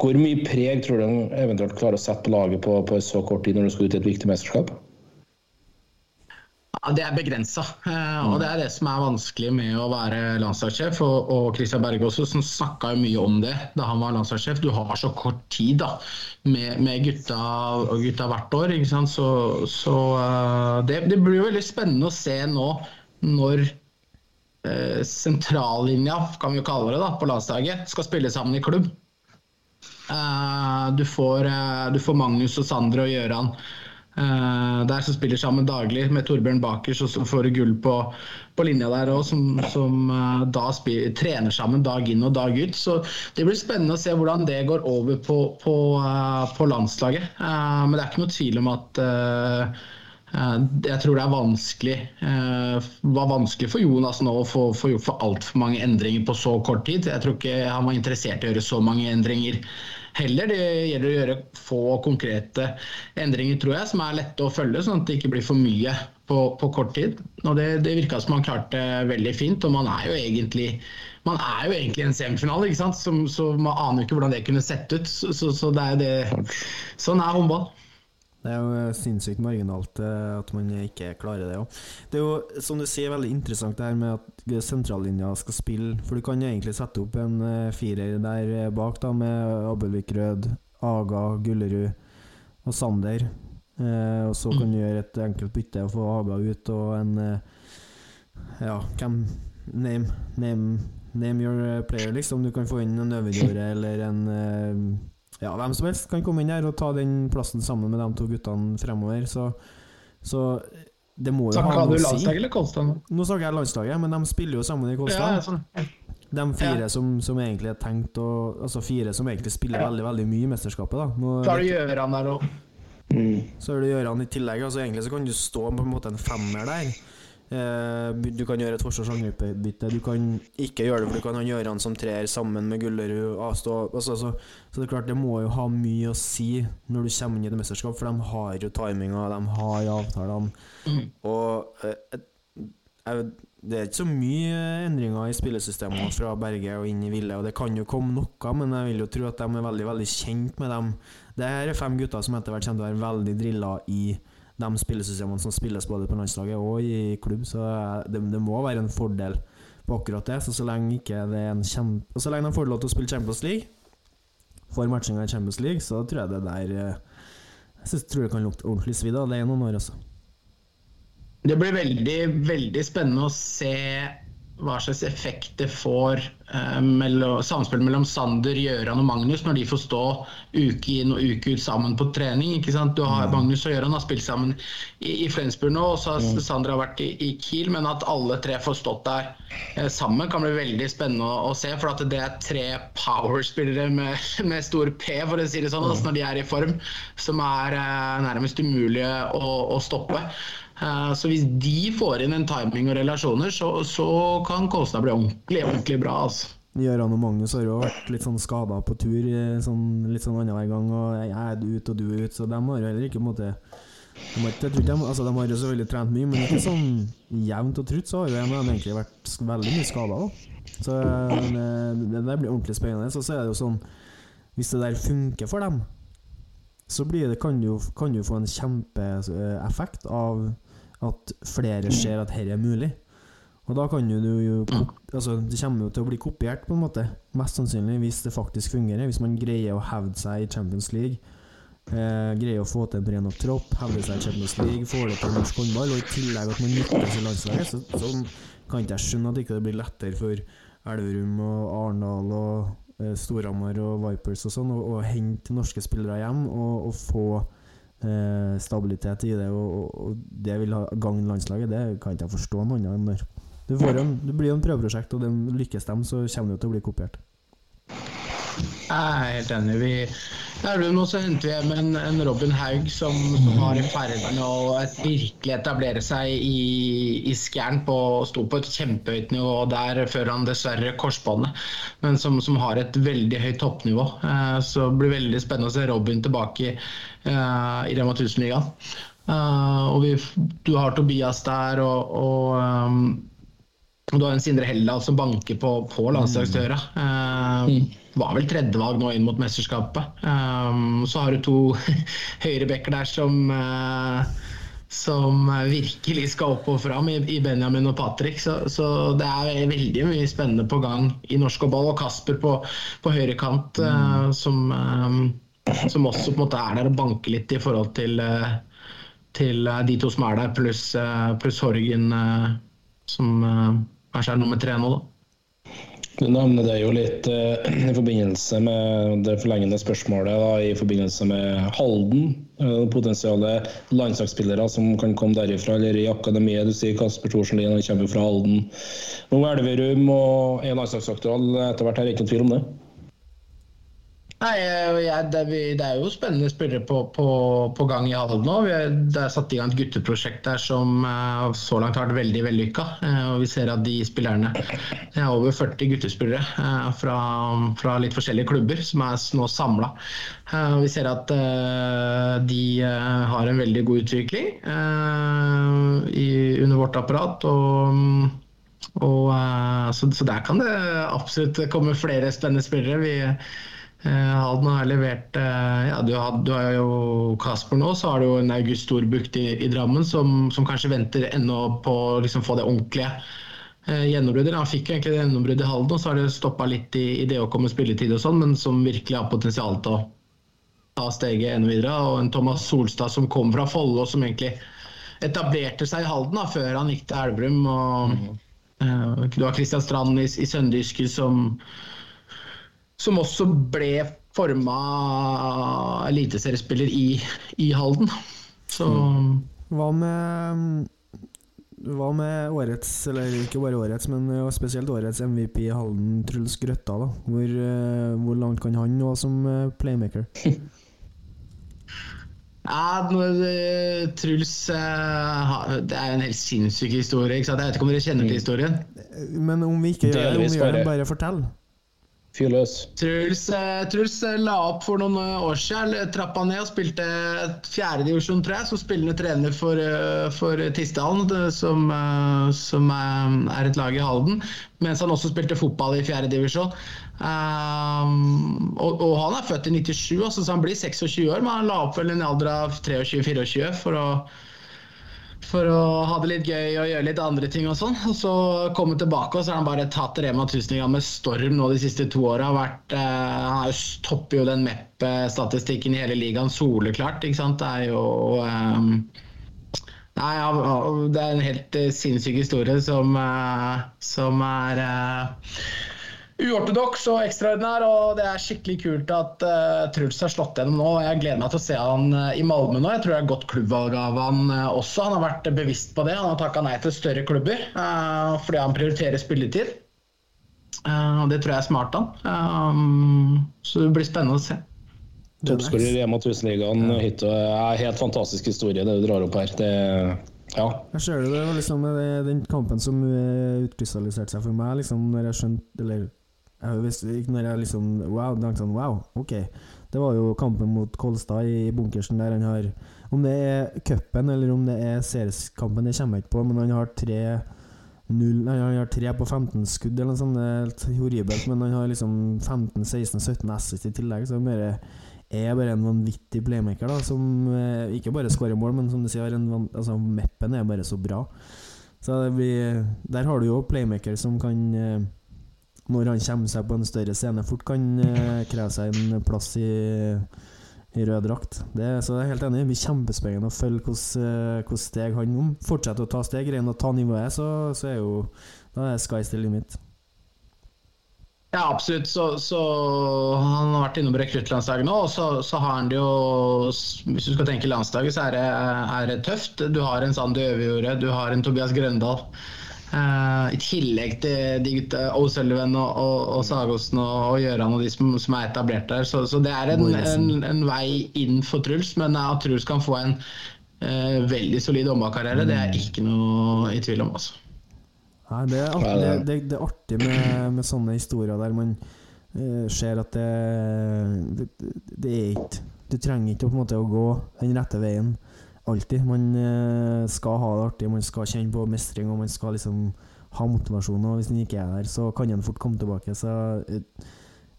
hvor mye preg tror du han eventuelt klarer å sette på laget på, på så kort tid når du skal ut i et viktig mesterskap? Ja, Det er begrensa, og det er det som er vanskelig med å være landslagssjef. Og, og Christian Berge også, som snakka mye om det da han var landslagssjef. Du har så kort tid da, med, med gutta, gutta hvert år. ikke sant? Så, så eh, det, det blir veldig spennende å se nå når eh, sentrallinja, kan vi jo kalle det, da, på landslaget skal spille sammen i klubb. Eh, du, får, eh, du får Magnus og Sander og Gøran eh, der som spiller sammen daglig med Torbjørn Bakers, og så får gull på, på linja der òg, som, som eh, da spiller, trener sammen dag inn og dag ut. Så det blir spennende å se hvordan det går over på, på, eh, på landslaget. Eh, men det er ikke noe tvil om at eh, Eh, Jeg tror det er vanskelig eh, var vanskelig for Jonas nå å få, få gjort for altfor mange endringer på så kort tid. Jeg tror ikke han var interessert i å gjøre så mange endringer heller. Det gjelder å gjøre få konkrete endringer, tror jeg, som er lette å følge, sånn at det ikke blir for mye på, på kort tid. Og det, det virka som han klarte veldig fint. Og man er jo egentlig man er jo egentlig en semifinale, ikke sant? Så, så man aner jo ikke hvordan det kunne sett ut. Så, så det er det, sånn er håndball. Det er jo eh, sinnssykt marginalt eh, at man ikke klarer det òg. Det er jo, som du sier, veldig interessant det her med at sentrallinja skal spille. For du kan jo egentlig sette opp en eh, firer der bak, da, med Abelvik Rød, Aga, Gullerud og Sander. Eh, og så kan du gjøre et enkelt bytte og få Aga ut, og en Ja, hvem Name, name, name your player, liksom. Du kan få inn en Øvergjorde eller en Ja, hvem som helst kan komme inn her og ta den plassen sammen med de to guttene fremover. Så, så det må jo ha Snakka du noe å si. landslag eller Kolstad? Nå snakker jeg landslaget, men de spiller jo sammen i Ja, Kolstad. sånn. De fire Ja. som, som egentlig er tenkt å Altså fire som egentlig spiller veldig veldig mye i mesterskapet. da Nå, Så har du Gjøran der òg. Så er det Gjøran i tillegg. Altså Egentlig så kan du stå på en måte en femmer der. Eh, du kan gjøre et forsvarsangrepsbytte. Du kan ikke gjøre det, for du kan ha Gjøran som trer sammen med Gullerud. Altså, Altså, så, det er klart, det må jo ha mye å si når du kommer inn i et mesterskap, for de har jo timinga, de har avtalene. Og eh, jeg- det er ikke så mye endringer i spillesystemet fra Berge og inn i Ville, og det kan jo komme noe, men jeg vil jo tro at de er veldig veldig kjent med dem. Det her er fem gutter som etter hvert kommer til å være veldig drilla i de spillesystemene som spilles både på landslaget og i klubb, så det, det må være en fordel på akkurat det. Så så lenge ikke det er en kjempe Og så lenge de får lov til å spille Champions League, får matchinga i Champions League, så tror jeg det der eh, Jeg synes, tror det kan lukte ordentlig svidd av. Det er noen år, altså. Det blir veldig, veldig spennende å se hva slags effekt det får eh, mellom, samspill mellom Sander, Gjøran og Magnus når de får stå uke inn og uke ut sammen på trening. ikke sant? Du har Magnus og Gjøran har spilt sammen i, i Flensburg nå, og så har Sander har vært i, i Kiel. Men at alle tre får stått der eh, sammen, kan bli veldig spennende å, å se. For at det er tre power-spillere med, med stor P, for å si det sånn, altså når de er i form, som er eh, nærmest umulige å, å stoppe. Eh, Så hvis de får inn en timing og relasjoner, så, så kan Kolstad bli ordentlig, ordentlig bra. altså. Gøran og Magnus har jo vært litt sånn skada på tur eh, sånn, litt sånn annenhver gang, og jeg er ut og du er ut, så de har jo heller ikke på en måte de har, ikke- de, altså de har jo selvfølgelig trent mye, men ikke sånn jevnt og trutt, så har jo en av dem egentlig vært veldig mye skada. Så eh, det, det blir ordentlig spennende. Så, så er det jo sånn Hvis det der funker for dem, så det, kan, du, jo- få en kjempeeffekt av at flere ser at dette er mulig. Og da kan jo du jo altså, Det kommer jo til å bli kopiert, på en måte. Mest sannsynlig, hvis det faktisk fungerer. Hvis man greier å hevde seg i Champions League. Eh, greier å få til en bred nok tropp, hevde seg i Champions League, får det til norsk håndball, og i tillegg at man lykkes i landslaget, så, så kan ikke jeg skjønne at det ikke blir lettere for Elverum og Arendal og eh, Storhamar og Vipers og sånn å hente norske spillere hjem og, og få stabilitet i det, og, og, det vil ha gagne landslaget, det kan ikke jeg forstå noe annet enn det. Du en, det blir jo en prøveprosjekt, og den lykkes dem, så kommer det jo til å bli kopiert. Jeg er helt enig. Vi, det nå så henter vi hjem en, en Robin Haug som, som var i ferd med å virkelig etablere seg i, i Skjern. På, sto på et kjempehøyt nivå der før han dessverre korsbåndet, men som, som har et veldig høyt toppnivå. Eh, så det blir veldig spennende å se Robin tilbake eh, i Rema 1000-ligaen. Eh, og vi, du har Tobias der, og, og um, og du har en Sindre Helldal som banker på, på landslagsdøra. Eh, var vel tredjevalg nå inn mot mesterskapet. Eh, så har du to høyrebacker der som eh, som virkelig skal opp og fram i, Benjamin og Patrick. Så, så det er veldig mye spennende på gang i norsk ball. Og Kasper på, på høyrekant, eh, som, eh, som også på en måte er der og banker litt i forhold til, eh, til eh, de to som er der, pluss plus Horgen, eh, som eh, kanskje er nummer tre nå, da. Du nevner det jo litt eh, i forbindelse med det forlengende spørsmålet da, i forbindelse med Halden. Eh, potensiale landslagsspillere som kan komme derifra, eller i akademiet. Du sier Kasper Thorsen Lien, han kommer fra Halden. Nå er Elverum og er landslagsaktuell etter hvert, er ikke noen tvil om det? Nei, jeg, det, er, jo spennende spillere på, på, på gang i Halden nå. Det er satt i gang et gutteprosjekt der som uh, så langt har vært veldig vellykka. Uh, og vi ser at de spillerne er over 40 guttespillere fra, fra, litt forskjellige klubber som er nå samla. vi ser at de har en veldig god utvikling under vårt apparat. og og, så, så, der kan det absolutt komme flere spennende spillere. Vi, Halden eh, har levert eh, ja, du, har, du har jo Kasper nå, så har du jo en August Storbukt i, i Drammen som, som, kanskje venter ennå på å liksom, få det ordentlige eh, gjennombruddet. Han fikk jo egentlig det gjennombruddet i Halden, og så har det stoppa litt i, i, det å komme spilletid og sånn, men som virkelig har potensial til å ta steget enda videre. Og en Thomas Solstad som kom fra Follo, som egentlig etablerte seg i Halden da, før han gikk til Elverum. Og, mm. uh, du har Kristian Strand i, i Sønderjyske som som også ble forma eliteseriespiller i, i Halden. Så mm. Hva med hva med årets, eller ikke bare årets, men spesielt årets MVP i Halden, Truls Grøtta? da? Hvor, eh, hvor, langt kan han nå som eh, playmaker? Ja, eh, Truls Det er en helt sinnssyk historie. ikke sant? Jeg vet ikke om dere kjenner til historien? Men om vi ikke gjør det, om vi gjør det, bare fortell. Fyr løs. Truls, eh, Truls, eh, la opp for noen eh, år siden. Trappa ned og spilte fjerdedivisjon, tror jeg. Så spillende trener for, for Tisdalen, som, som, er et lag i Halden. Mens han også spilte fotball i fjerdedivisjon. Um, og, og, han er født i 97, altså, så han blir 26 år, men han la opp vel en alder av 23-24 for å for å ha det litt gøy og gjøre litt andre ting og sånn. Og så komme tilbake, og så har han bare tatt Rema 1000 med storm nå de siste to åra. Eh, han topper jo den MEP-statistikken i hele ligaen soleklart, ikke sant. Det er jo um, Nei, det er en helt uh, sinnssyk historie som, uh, som er uortodoks og ekstraordinær. Og det er skikkelig kult at uh, Truls har slått gjennom nå. Jeg gleder meg til å se han uh, i Malmö nå. Jeg tror det er godt klubbvalg av han uh, også. Han har vært bevisst på det. Han har takka nei til større klubber fordi han prioriterer spilletid. det tror jeg er smart han. Så det blir spennende å se. Toppskårer i Rema 1000-ligaen hit og er helt fantastisk historie, det du drar opp her. Det ja. Jeg ser det, det var liksom den kampen som utkrystalliserte seg for meg, liksom, når jeg skjønte Eller ikke når jeg liksom Wow, tenkte sånn, wow, ok. Det var jo kampen mot Kolstad i bunkersen der han har Om det er cupen eller om det er serieskampen, det kommer jeg ikke på, men han har tre 0, han har tre på 15 skudd eller noe sånt. Det er helt horribelt, men han har liksom 15-16-17 assist i tillegg, så han er bare en vanvittig playmaker, da, som eh, ikke bare skårer mål, men som du sier, en, altså, Meppen er bare så bra. Så blir, der har du jo playmaker som kan eh, når han kommer seg på en større scene, fort kan eh, kreve seg en plass i, i rød drakt. Det, så jeg er helt enig. Det blir kjempespennende å følge hvordan eh, steg han om. Fortsetter å ta steg, greier å ta nivået, så, så er jo da er sky's the limit. Ja, absolutt. Så, så, Han har vært innom rekruttlandslaget nå, og så, så, har han det jo Hvis du skal tenke landslaget, så er det, er det tøft. Du har en Sandi Øverjordet, du har en Tobias Grøndal. Uh, I tillegg til de gutta O'Sullivan og, og, og Sagosen og, og Gjøran og de som, som, er etablert der. Så, så det er en, en, en, vei inn for Truls, men at Truls kan få en uh, veldig solid håndballkarriere, det er ikke noe i tvil om. Altså. Nei, det, er artig, det, det, det er artig med, med, sånne historier der man uh, ser at det, det, er ikke Du trenger ikke på en måte å gå den rette veien alltid. Man eh, skal ha det artig, man skal kjenne på mestring, og man skal liksom ha motivasjon. Og hvis den ikke er der, så kan den fort komme tilbake. Så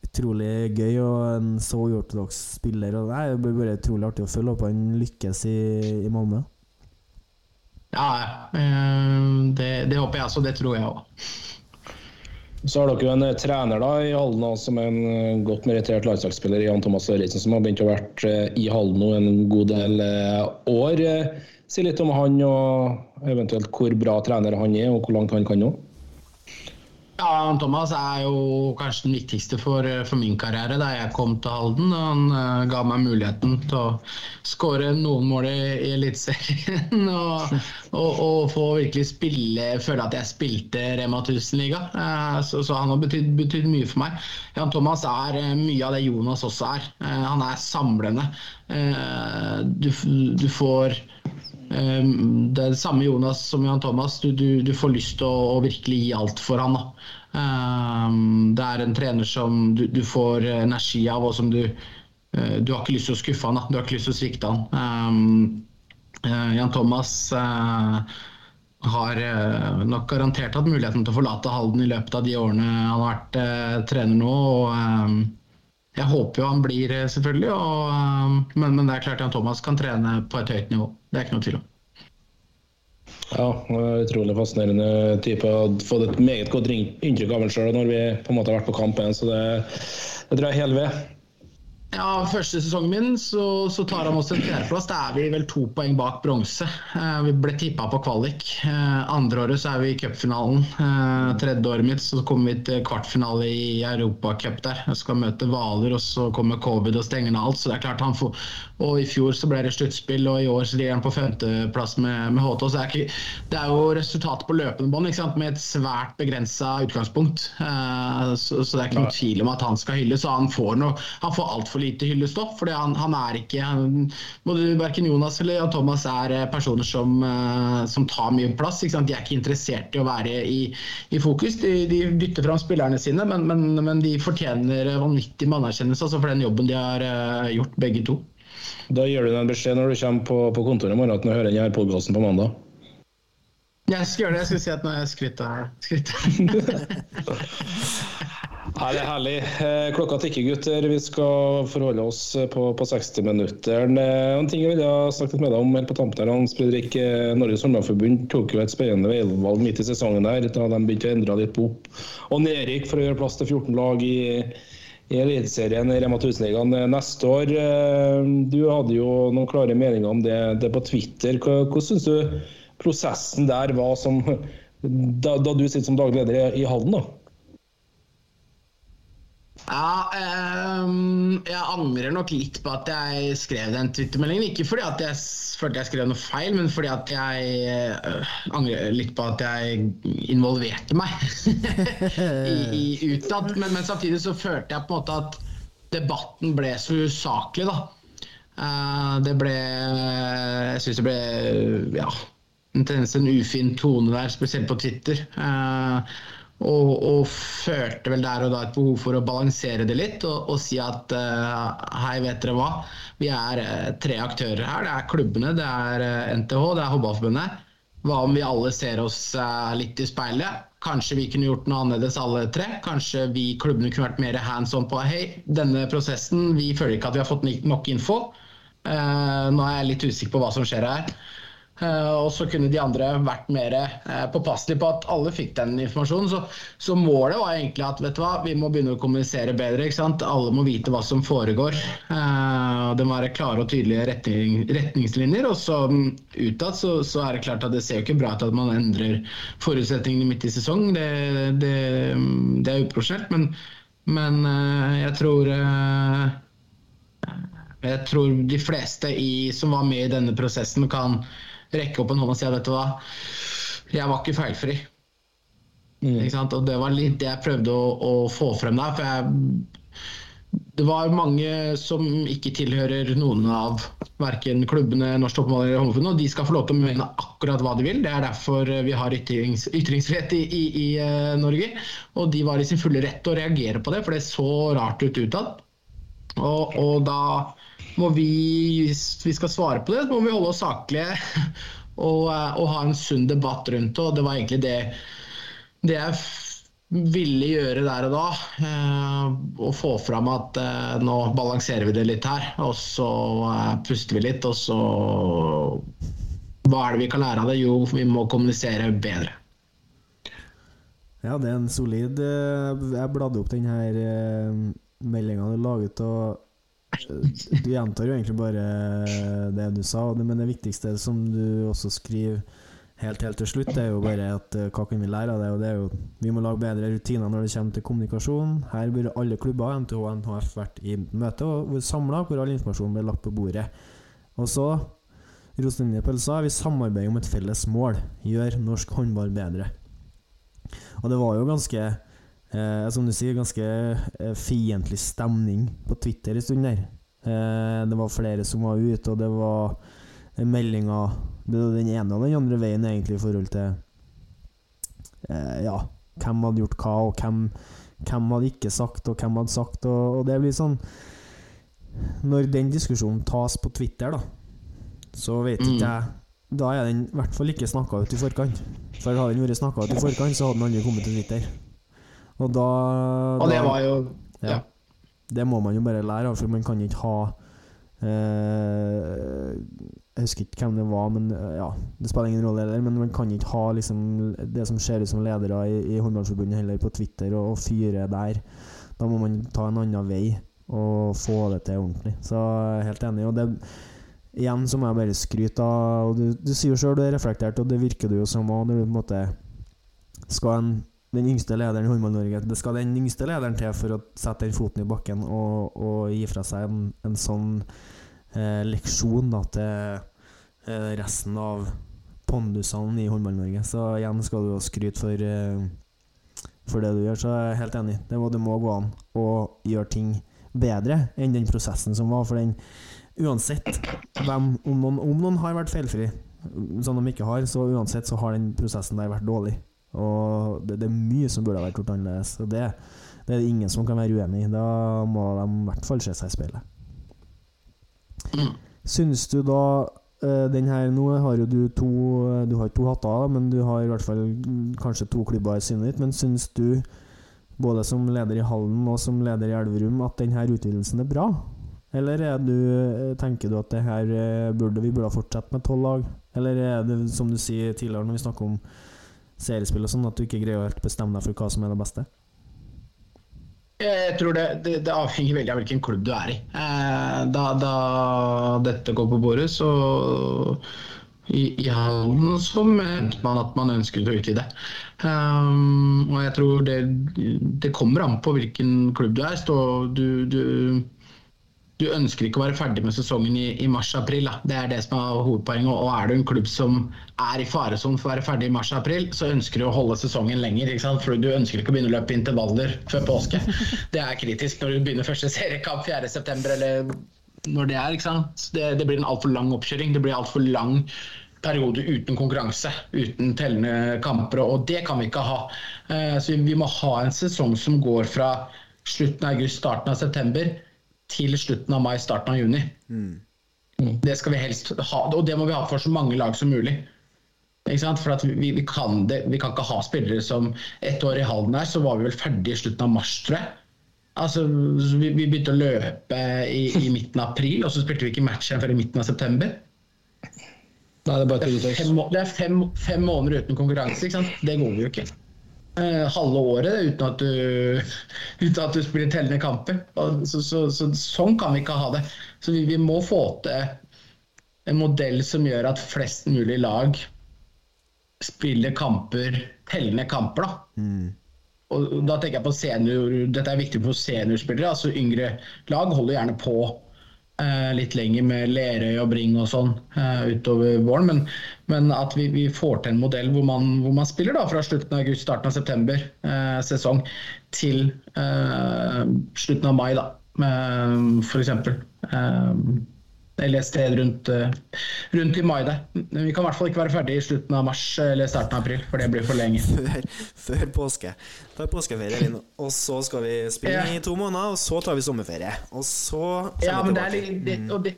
utrolig gøy og en så uortodoks spiller. Og det blir bare utrolig artig å følge opp han lykkes i, i Malmö. Ja, eh, det, det håper jeg også. Det tror jeg òg. Så har dere jo en eh, trener da i Halden som er en eh, godt merittert landslagsspiller, Jan Thomas Lauritzen, som har begynt å være eh, i Halden nå en god del år. Si litt om han og eventuelt hvor bra trener han er, og hvor langt han kan nå. Ja, Thomas er jo kanskje den viktigste for, for min karriere da jeg kom til Halden. Han uh, ga meg muligheten til å skåre noen mål i, i Eliteserien og, og, og, få virkelig spille, føle at jeg spilte Rema 1000-liga. Uh, så, så, han har betydd, betydd, mye for meg. Jan Thomas er uh, mye av det Jonas også er. han er samlende. Du, du, får det er det samme Jonas som Jan Thomas. Du, du, du får lyst til å, å, virkelig gi alt for han. Um, det er en trener som du, du, får energi av, og som du uh, Du har ikke lyst til å skuffe han, da. du har ikke lyst til å svikte han. Um, uh, Jan Thomas uh, har nok garantert hatt muligheten til å forlate Halden i løpet av de årene han har vært trener nå. og jeg håper jo han blir, selvfølgelig. Og, men, men, det er klart Jan Thomas kan trene på et høyt nivå. Det er ikke noe tvil om. Ja, utrolig fascinerende type. Jeg har fått et meget godt inntrykk av ham sjøl når vi på en måte har vært på kamp igjen, så det, det drar hele ved. Ja, Første sesongen min så, så tar han oss en fjerdeplass. Da er vi vel to poeng bak bronse. Eh, vi ble tippa på kvalik. Eh, andre året så er vi i cupfinalen. Eh, tredje året mitt så kommer vi til kvartfinale i Europacup der. Jeg skal møte Hvaler, og så kommer covid og stenger ned alt. Så det er klart han får Og i fjor så ble det sluttspill, og i år så ligger han på femteplass med, med HT. Så det er, ikke, det er jo resultatet på løpende bånd med et svært begrensa utgangspunkt. Så, så, det er ikke noen tvil om at han skal hylles. Så han får, noe, han får altfor for lite hyllestoff. fordi han, han er ikke han, både Verken Jonas eller Thomas er eh, personer som, uh, som tar mye plass. De er ikke interessert i å være i, i fokus. De, de, dytter fram spillerne sine, men, men, men de fortjener vanvittig med anerkjennelse altså for den jobben de har gjort, begge to. Da gir du den beskjed når du kommer på, på kontoret i morgen at du hører denne podkasten på mandag. Jeg skal gjøre det. Jeg skal si at nå har jeg skrytt. Her er herlig. Eh, klokka tikker, gutter. Vi skal forholde oss på, på 60-minutteren. Eh, en ting jeg ville ha snakket med deg om helt på tampen her, Hans Fredrik. Eh, Norges Håndballforbund tok jo et spennende veivalg midt i sesongen der, da de begynte å endre litt på opp- og nedrykk for å gjøre plass til 14 lag i, i Eliteserien Rema 1000-ligaen neste år. Du hadde jo noen klare meninger om det, det på Twitter. Hvordan syns du prosessen der var som, da, da du sitter som daglig leder i Halden? da? Ja, um, jeg angrer nok litt på at jeg skrev den twittermeldingen. Ikke fordi at jeg følte jeg skrev noe feil, men fordi at jeg uh, angrer litt på at jeg involverte meg i, i utad. Men, men, samtidig så følte jeg på en måte at debatten ble så usaklig, da. Uh, det ble Jeg syns det ble ja, en tendens til en ufin tone der, spesielt på Twitter. Uh, og, og, følte vel der og da et behov for å balansere det litt og, og si at uh, hei, vet dere hva. Vi er uh, tre aktører her. Det er klubbene, det er uh, eh, NTH, det er Håndballforbundet. Hva om vi alle ser oss litt i speilet? Kanskje vi kunne gjort noe annerledes alle tre? Kanskje vi klubbene kunne vært mer hands on på hei, denne prosessen, vi føler ikke at vi har fått nok info. nå er jeg litt usikker på hva som skjer her. Eh, og så kunne de andre vært mer eh, påpasselige på at alle fikk den informasjonen. Så, så, målet var egentlig at vet du hva, vi må begynne å kommunisere bedre. ikke sant? Alle må vite hva som foregår. Eh, det må være klare og tydelige retning, retningslinjer. Og så mm, utad så, så, er det klart at det ser jo ikke bra ut at man endrer forutsetningene midt i sesong. Det, det, mm, det er uprosjekt, Men, men jeg tror jeg tror de fleste i, som var med i denne prosessen, kan rekke opp en hånd og si at vet du hva, jeg var ikke feilfri. Mm. Ikke og det var litt det jeg prøvde å, å få frem der. For jeg, det var mange som ikke tilhører noen av verken klubbene, Norsk Toppmål eller Håndballforbundet, og de skal få lov til å mene akkurat hva de vil. Det er derfor vi har ytrings, ytringsfrihet i, i, i uh, Norge. Og de var i sin fulle rett til å reagere på det, for det så rart ut utad. Og, og da må vi, hvis vi skal svare på det, må vi holde oss saklige og, og, ha en sunn debatt rundt det. Og det var egentlig det, det jeg ville gjøre der og da. Eh, å få fram at eh, nå balanserer vi det litt her. Og så eh, puster vi litt, og så Hva er det vi kan lære av det? Jo, vi må kommunisere bedre. Ja, det er en solid Jeg bladde opp denne meldinga du laget. og du gjentar jo egentlig bare det du sa, men det viktigste som du også skriver helt, helt til slutt, det er jo bare at eh, hva kan vi lære av det? Og det er jo Vi må lage bedre rutiner når det kommer til kommunikasjon. Her burde alle klubber, NTH og NHF, vært i møte og vært samla, hvor all informasjon ble lagt på bordet. Og så, Rosenlinje pølsa, vi samarbeider om et felles mål. Gjør norsk håndball bedre. Og det var jo ganske eh, Som du sier, ganske eh, fiendtlig stemning på Twitter en stund der. Eh, det var flere som var ute, og det var eh, meldinger den ene og den andre veien, egentlig, i forhold til eh, Ja, hvem hadde gjort hva, og hvem, hvem hadde ikke sagt, og hvem hadde sagt, og, og det blir sånn Når den diskusjonen tas på Twitter, da, så vet ikke jeg Da er den i hvert fall ikke snakka ut i forkant. For hadde den vært snakka ut i forkant, så hadde den aldri kommet til Twitter. Og da Og det var jo ja. ja. Det må man jo bare lære av, for man kan ikke ha eh, Jeg husker ikke hvem det var, men eh, ja, det spiller ingen rolle heller. Men man kan ikke ha liksom, det som ser ut som ledere i, i Håndballforbundet heller på Twitter og, og fyre der. Da må man ta en annen vei og få det til ordentlig. Så helt enig. Og det, igjen så må jeg bare skryte av Du, du sier jo sjøl du er reflektert, og det virker du jo som òg, når du på en måte skal en den yngste lederen i Håndball-Norge Det skal den yngste lederen til for å sette den foten i bakken og, og gi fra seg en, en sånn eh, leksjon da, til eh, resten av pondusene i Håndball-Norge. Så igjen skal du jo skryte for, eh, for det du gjør, så jeg er helt enig. Det må, det må gå an å gjøre ting bedre enn den prosessen som var. For den uansett hvem, om, noen, om noen har vært feilfri, som de ikke har, så uansett så har den prosessen der vært dårlig. Og det, det er mye som burde ha vært gjort annerledes. Og det, det er det ingen som kan være uenig i. Da må de i hvert fall se seg i speilet. Syns du da eh, den her Nå har jo du to Du har to hatter, men du har i hvert fall kanskje to klubber i synet ditt. Men syns du, både som leder i Hallen og som leder i Elverum, at denne utvidelsen er bra? Eller er du, eh, tenker du at det her eh, burde vi burde ha fortsatt med tolv lag? Eller er det som du sier tidligere når vi snakker om seriespill og sånn, at du ikke greier å helt bestemme deg for hva som er det beste? Jeg tror det, det, det avhenger veldig av hvilken klubb du er i. Eh, da, da dette går på bordet, så i, i Hallen så mente man at man ønsket å utvide. Um, og jeg tror det, det kommer an på hvilken klubb du er. Stå, du, du, du ønsker ikke å være ferdig med sesongen i, i mars-april. Det er det som er hovedpoenget. Og er du en klubb som er i faresonen for å være ferdig i mars-april, så ønsker du å holde sesongen lenger. For du ønsker ikke å begynne å løpe intervaller før påske. Det er kritisk når du begynner første seriekamp 4.9. eller når det er. Det, det blir en altfor lang oppkjøring. Det blir altfor lang periode uten konkurranse, uten tellende kamper, og det kan vi ikke ha. Eh, Så vi må ha en sesong som går fra slutten av august, starten av september til slutten av mai, starten av juni. Det skal vi helst ha, og det må vi ha for så mange lag som mulig. For at vi, vi, kan det, vi kan ikke ha spillere som ett år i Halden her, så var vi vel ferdig i slutten av mars, tror jeg. Altså, vi, vi begynte å løpe i, i midten av april, og så spilte vi ikke match igjen før i midten av september. Nei, det er bare Det er fem, det er fem, fem måneder uten konkurranse. Ikke sant? Det går vi jo ikke. Eh, halve året uten at, du, uten at du spiller tellende kamper. Så, så, så, sånn kan vi ikke ha det. Så vi, vi må få til en modell som gjør at flest mulig lag spiller kamper, tellende kamper. da. Og da tenker jeg på senior, Dette er viktig for seniorspillere. altså Yngre lag holder gjerne på litt lenger med Lerøy og Bring og sånn eh, utover våren. Men, men at vi, vi får til en modell hvor man, hvor man spiller da fra slutten av august, starten av september eh, sesong til eh, slutten av mai, da, eh, f.eks. Eh, eller et sted rundt, eh, rundt i mai. der. Vi kan i hvert fall ikke være ferdig i slutten av mars eller starten av april, for det blir for lenge. Før, før påske. Da er påskeferie, Linn. og så skal vi spille Ja. i to måneder, og så tar vi sommerferie. Og så Ja, men det er, litt- det, og det,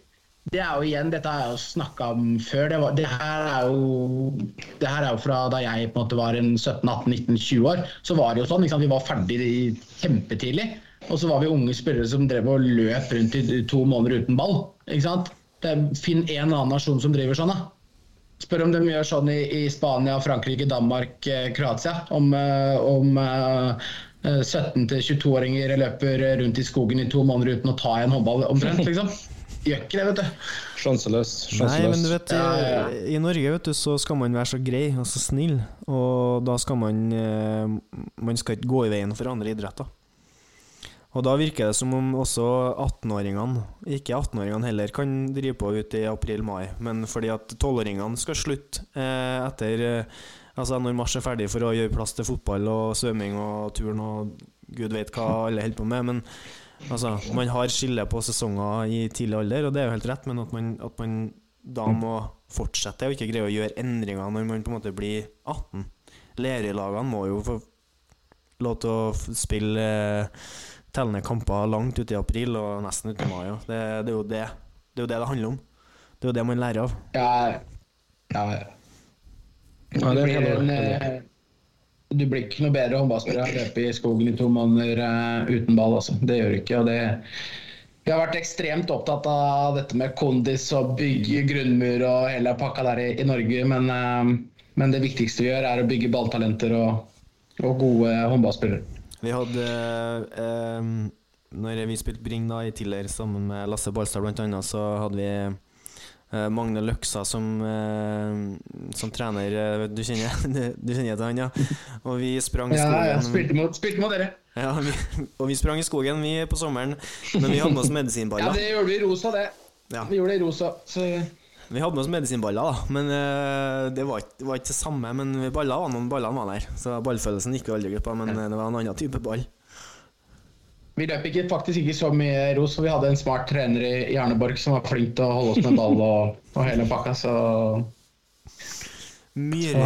det er jo igjen, dette har jeg jo snakka om før. Det, var, det, her er jo, det her er jo fra da jeg på en måte var en 17-18-19-20 år. Så var det jo sånn. Vi var ferdig kjempetidlig. Og så var vi unge spillere som drev og løp rundt i to måneder uten ball. Ikke sant? Det er, finn en annen nasjon som driver sånn, da. Spør om de gjør sånn i, i Spania, Frankrike, Danmark, eh, Kroatia. Om, eh, om eh, eh, 17-22-åringer løper rundt i skogen i to måneder uten å ta en håndball, omtrent. liksom. gjør ikke det, vet du. Sjanseløst. Nei, men du vet, i, i Norge vet du, så skal man være så grei og så snill, og da skal man Man skal ikke gå i veien for andre idretter. Og da virker det som om også 18-åringene, ikke 18-åringene heller, kan drive på ut i april-mai, men fordi at 12-åringene skal slutte eh, etter eh, Altså når mars er ferdig for å gjøre plass til fotball og svømming og turn og gud vet hva alle holder på med, men Altså, man har skille på sesonger i tidlig alder, og det er jo helt rett, men at man, at man da må fortsette og ikke greie å gjøre endringer når man på en måte blir 18. Lærerlagene må jo få lov til å spille eh, tellende kamper langt ute i april og nesten ute i mai. Det, det, er jo det. det er jo det det handler om. Det er jo det man lærer av. Ja, ja. ja. Det blir, en, eh, du blir ikke noe bedre håndballspiller av å løpe i skogen i to måneder eh, uten ball. Altså. Det gjør du ikke. og det vi har vært ekstremt opptatt av dette med kondis og bygge grunnmur og hele pakka der i, i Norge, men, eh, men det viktigste vi gjør, er å bygge balltalenter og, og gode håndballspillere. Vi hadde eh, Når vi spilte Bring da i Tiller sammen med Lasse Balstad annet, så hadde vi eh, Magne Løksa som, eh, som trener. eh, Du kjenner, du kjenner til han, ja? Og vi sprang i Ja, skogen. ja, spilte mot, spilte mot dere. Ja, vi, og vi sprang i skogen vi på sommeren, men vi hadde med oss Ja, det gjorde vi i rosa, det. Ja. Vi gjorde det i rosa. Så Vi hadde med oss medisinballer, da, men eh, det var ikke, det var ikke det samme. Men vi baller var noen ballene var der, så ballfølelsen gikk jo aldri glipp av, men eh, det var en annen type ball. Vi løp ikke, faktisk ikke så mye ros, for vi hadde en smart trener i Hjerneborg som var flink til å holde oss med ball og, og hele pakka, så Myre,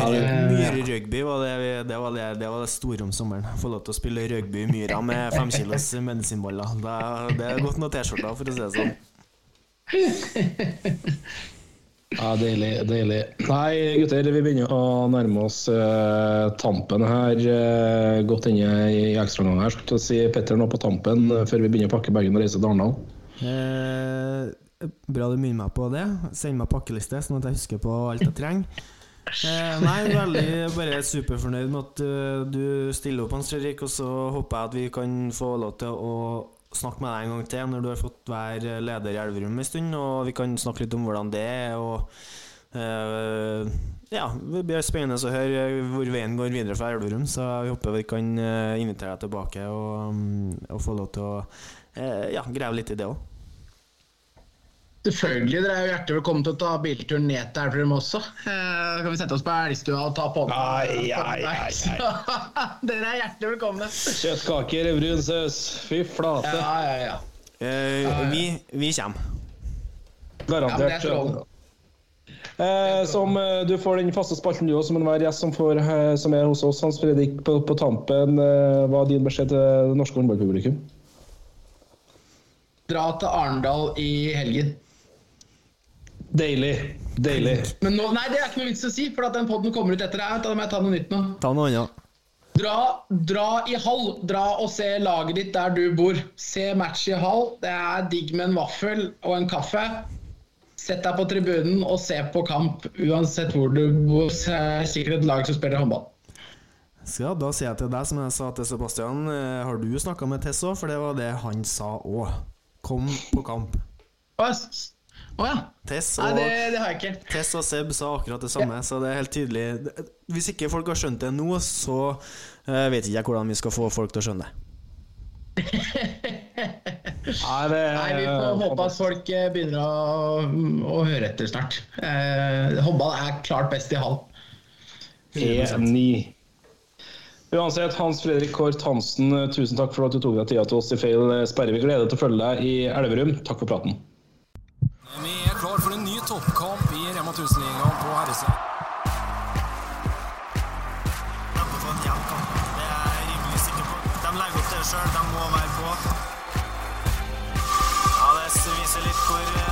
myre rugby var det, det, var det, det var det store om sommeren. Få lov til å spille rugby i myra med femkilos medisinballer. Det, det er godt noen T-skjorta, for å si det sånn. Ja, deilig. deilig. Nei, gutter, vi begynner å nærme oss uh, tampen her. Uh, godt inne i ekstraomgang her. Skal ikke si Petter nå på tampen uh, før vi begynner å pakke bagen og reise til Arendal. Eh, bra du minner meg på det. Send meg pakkeliste, sånn at jeg husker på alt jeg trenger. Eh, nei, veldig bare superfornøyd med at uh, du stiller opp, Hans Fredrik. Og så håper jeg at vi kan få lov til å snakke med deg en gang til når du har fått være leder i Elverum en stund, og vi kan snakke litt om hvordan det er. og Uh, ja, Det blir spennende å høre hvor veien går videre for Elverum, så vi håper vi kan eh, invitere deg tilbake og, og få lov til å uh, ja, grave litt i det òg. Selvfølgelig dere er jo hjertelig velkommen til å ta bilturen ned til Elverum også. Eh, kan vi sette oss på elgstua og ta på oss Dere er hjertelig velkomne. Kjøttkaker i brun saus. Fy flate. Ja, ja, ja. Eh, vi, vi kommer. Er Garantert. Eh, som eh, Du får den faste spalten du òg, som enhver gjest som, får, eh, som er hos oss. Hans Fredrik, på, på tampen, eh, hva er din beskjed til det norske håndballpublikum? Dra til Arendal i helgen. Deilig. Deilig. Men nå, nei, det er ikke noe vits å si, for at den poden kommer ut etter det. Da må jeg ta noe nytt nå. Ta noe annet. Dra, dra i hall. Dra og se laget ditt der du bor. Se match i hall. Det er digg med en vaffel og en kaffe. Sett deg på tribunen og se på kamp, uansett hvor du bor. Er sikkert et lag som spiller håndball. Så ja, da sier jeg til deg som jeg sa til Sebastian, eh, har du snakka med Tess òg? For det var det han sa òg. Kom på kamp. Å å ja. Tess Nei, og, det, det har jeg ikke. Tess og Seb sa akkurat det samme, så det er helt tydelig. Hvis ikke folk har skjønt det nå, så uh, vet ikke jeg hvordan vi skal få folk til å skjønne det. Nei, det Nei, Vi får håpe at folk eh, begynner å, å høre etter snart. Uh, håndball er klart best i halv. E9. Uansett, Hans Fredrik Kort Hansen, tusen takk for at du tok deg tida til oss i feil sperre. Vi gleder oss til å følge deg i Elverum. Takk for praten. Vi er klar for en ny toppkamp i Rema 1000-ligaen på herresiden. Kjempe for en jevn kamp. Det er jeg rimelig sikker på. De legger opp det sjøl. De må være på. Ja, det viser litt hvor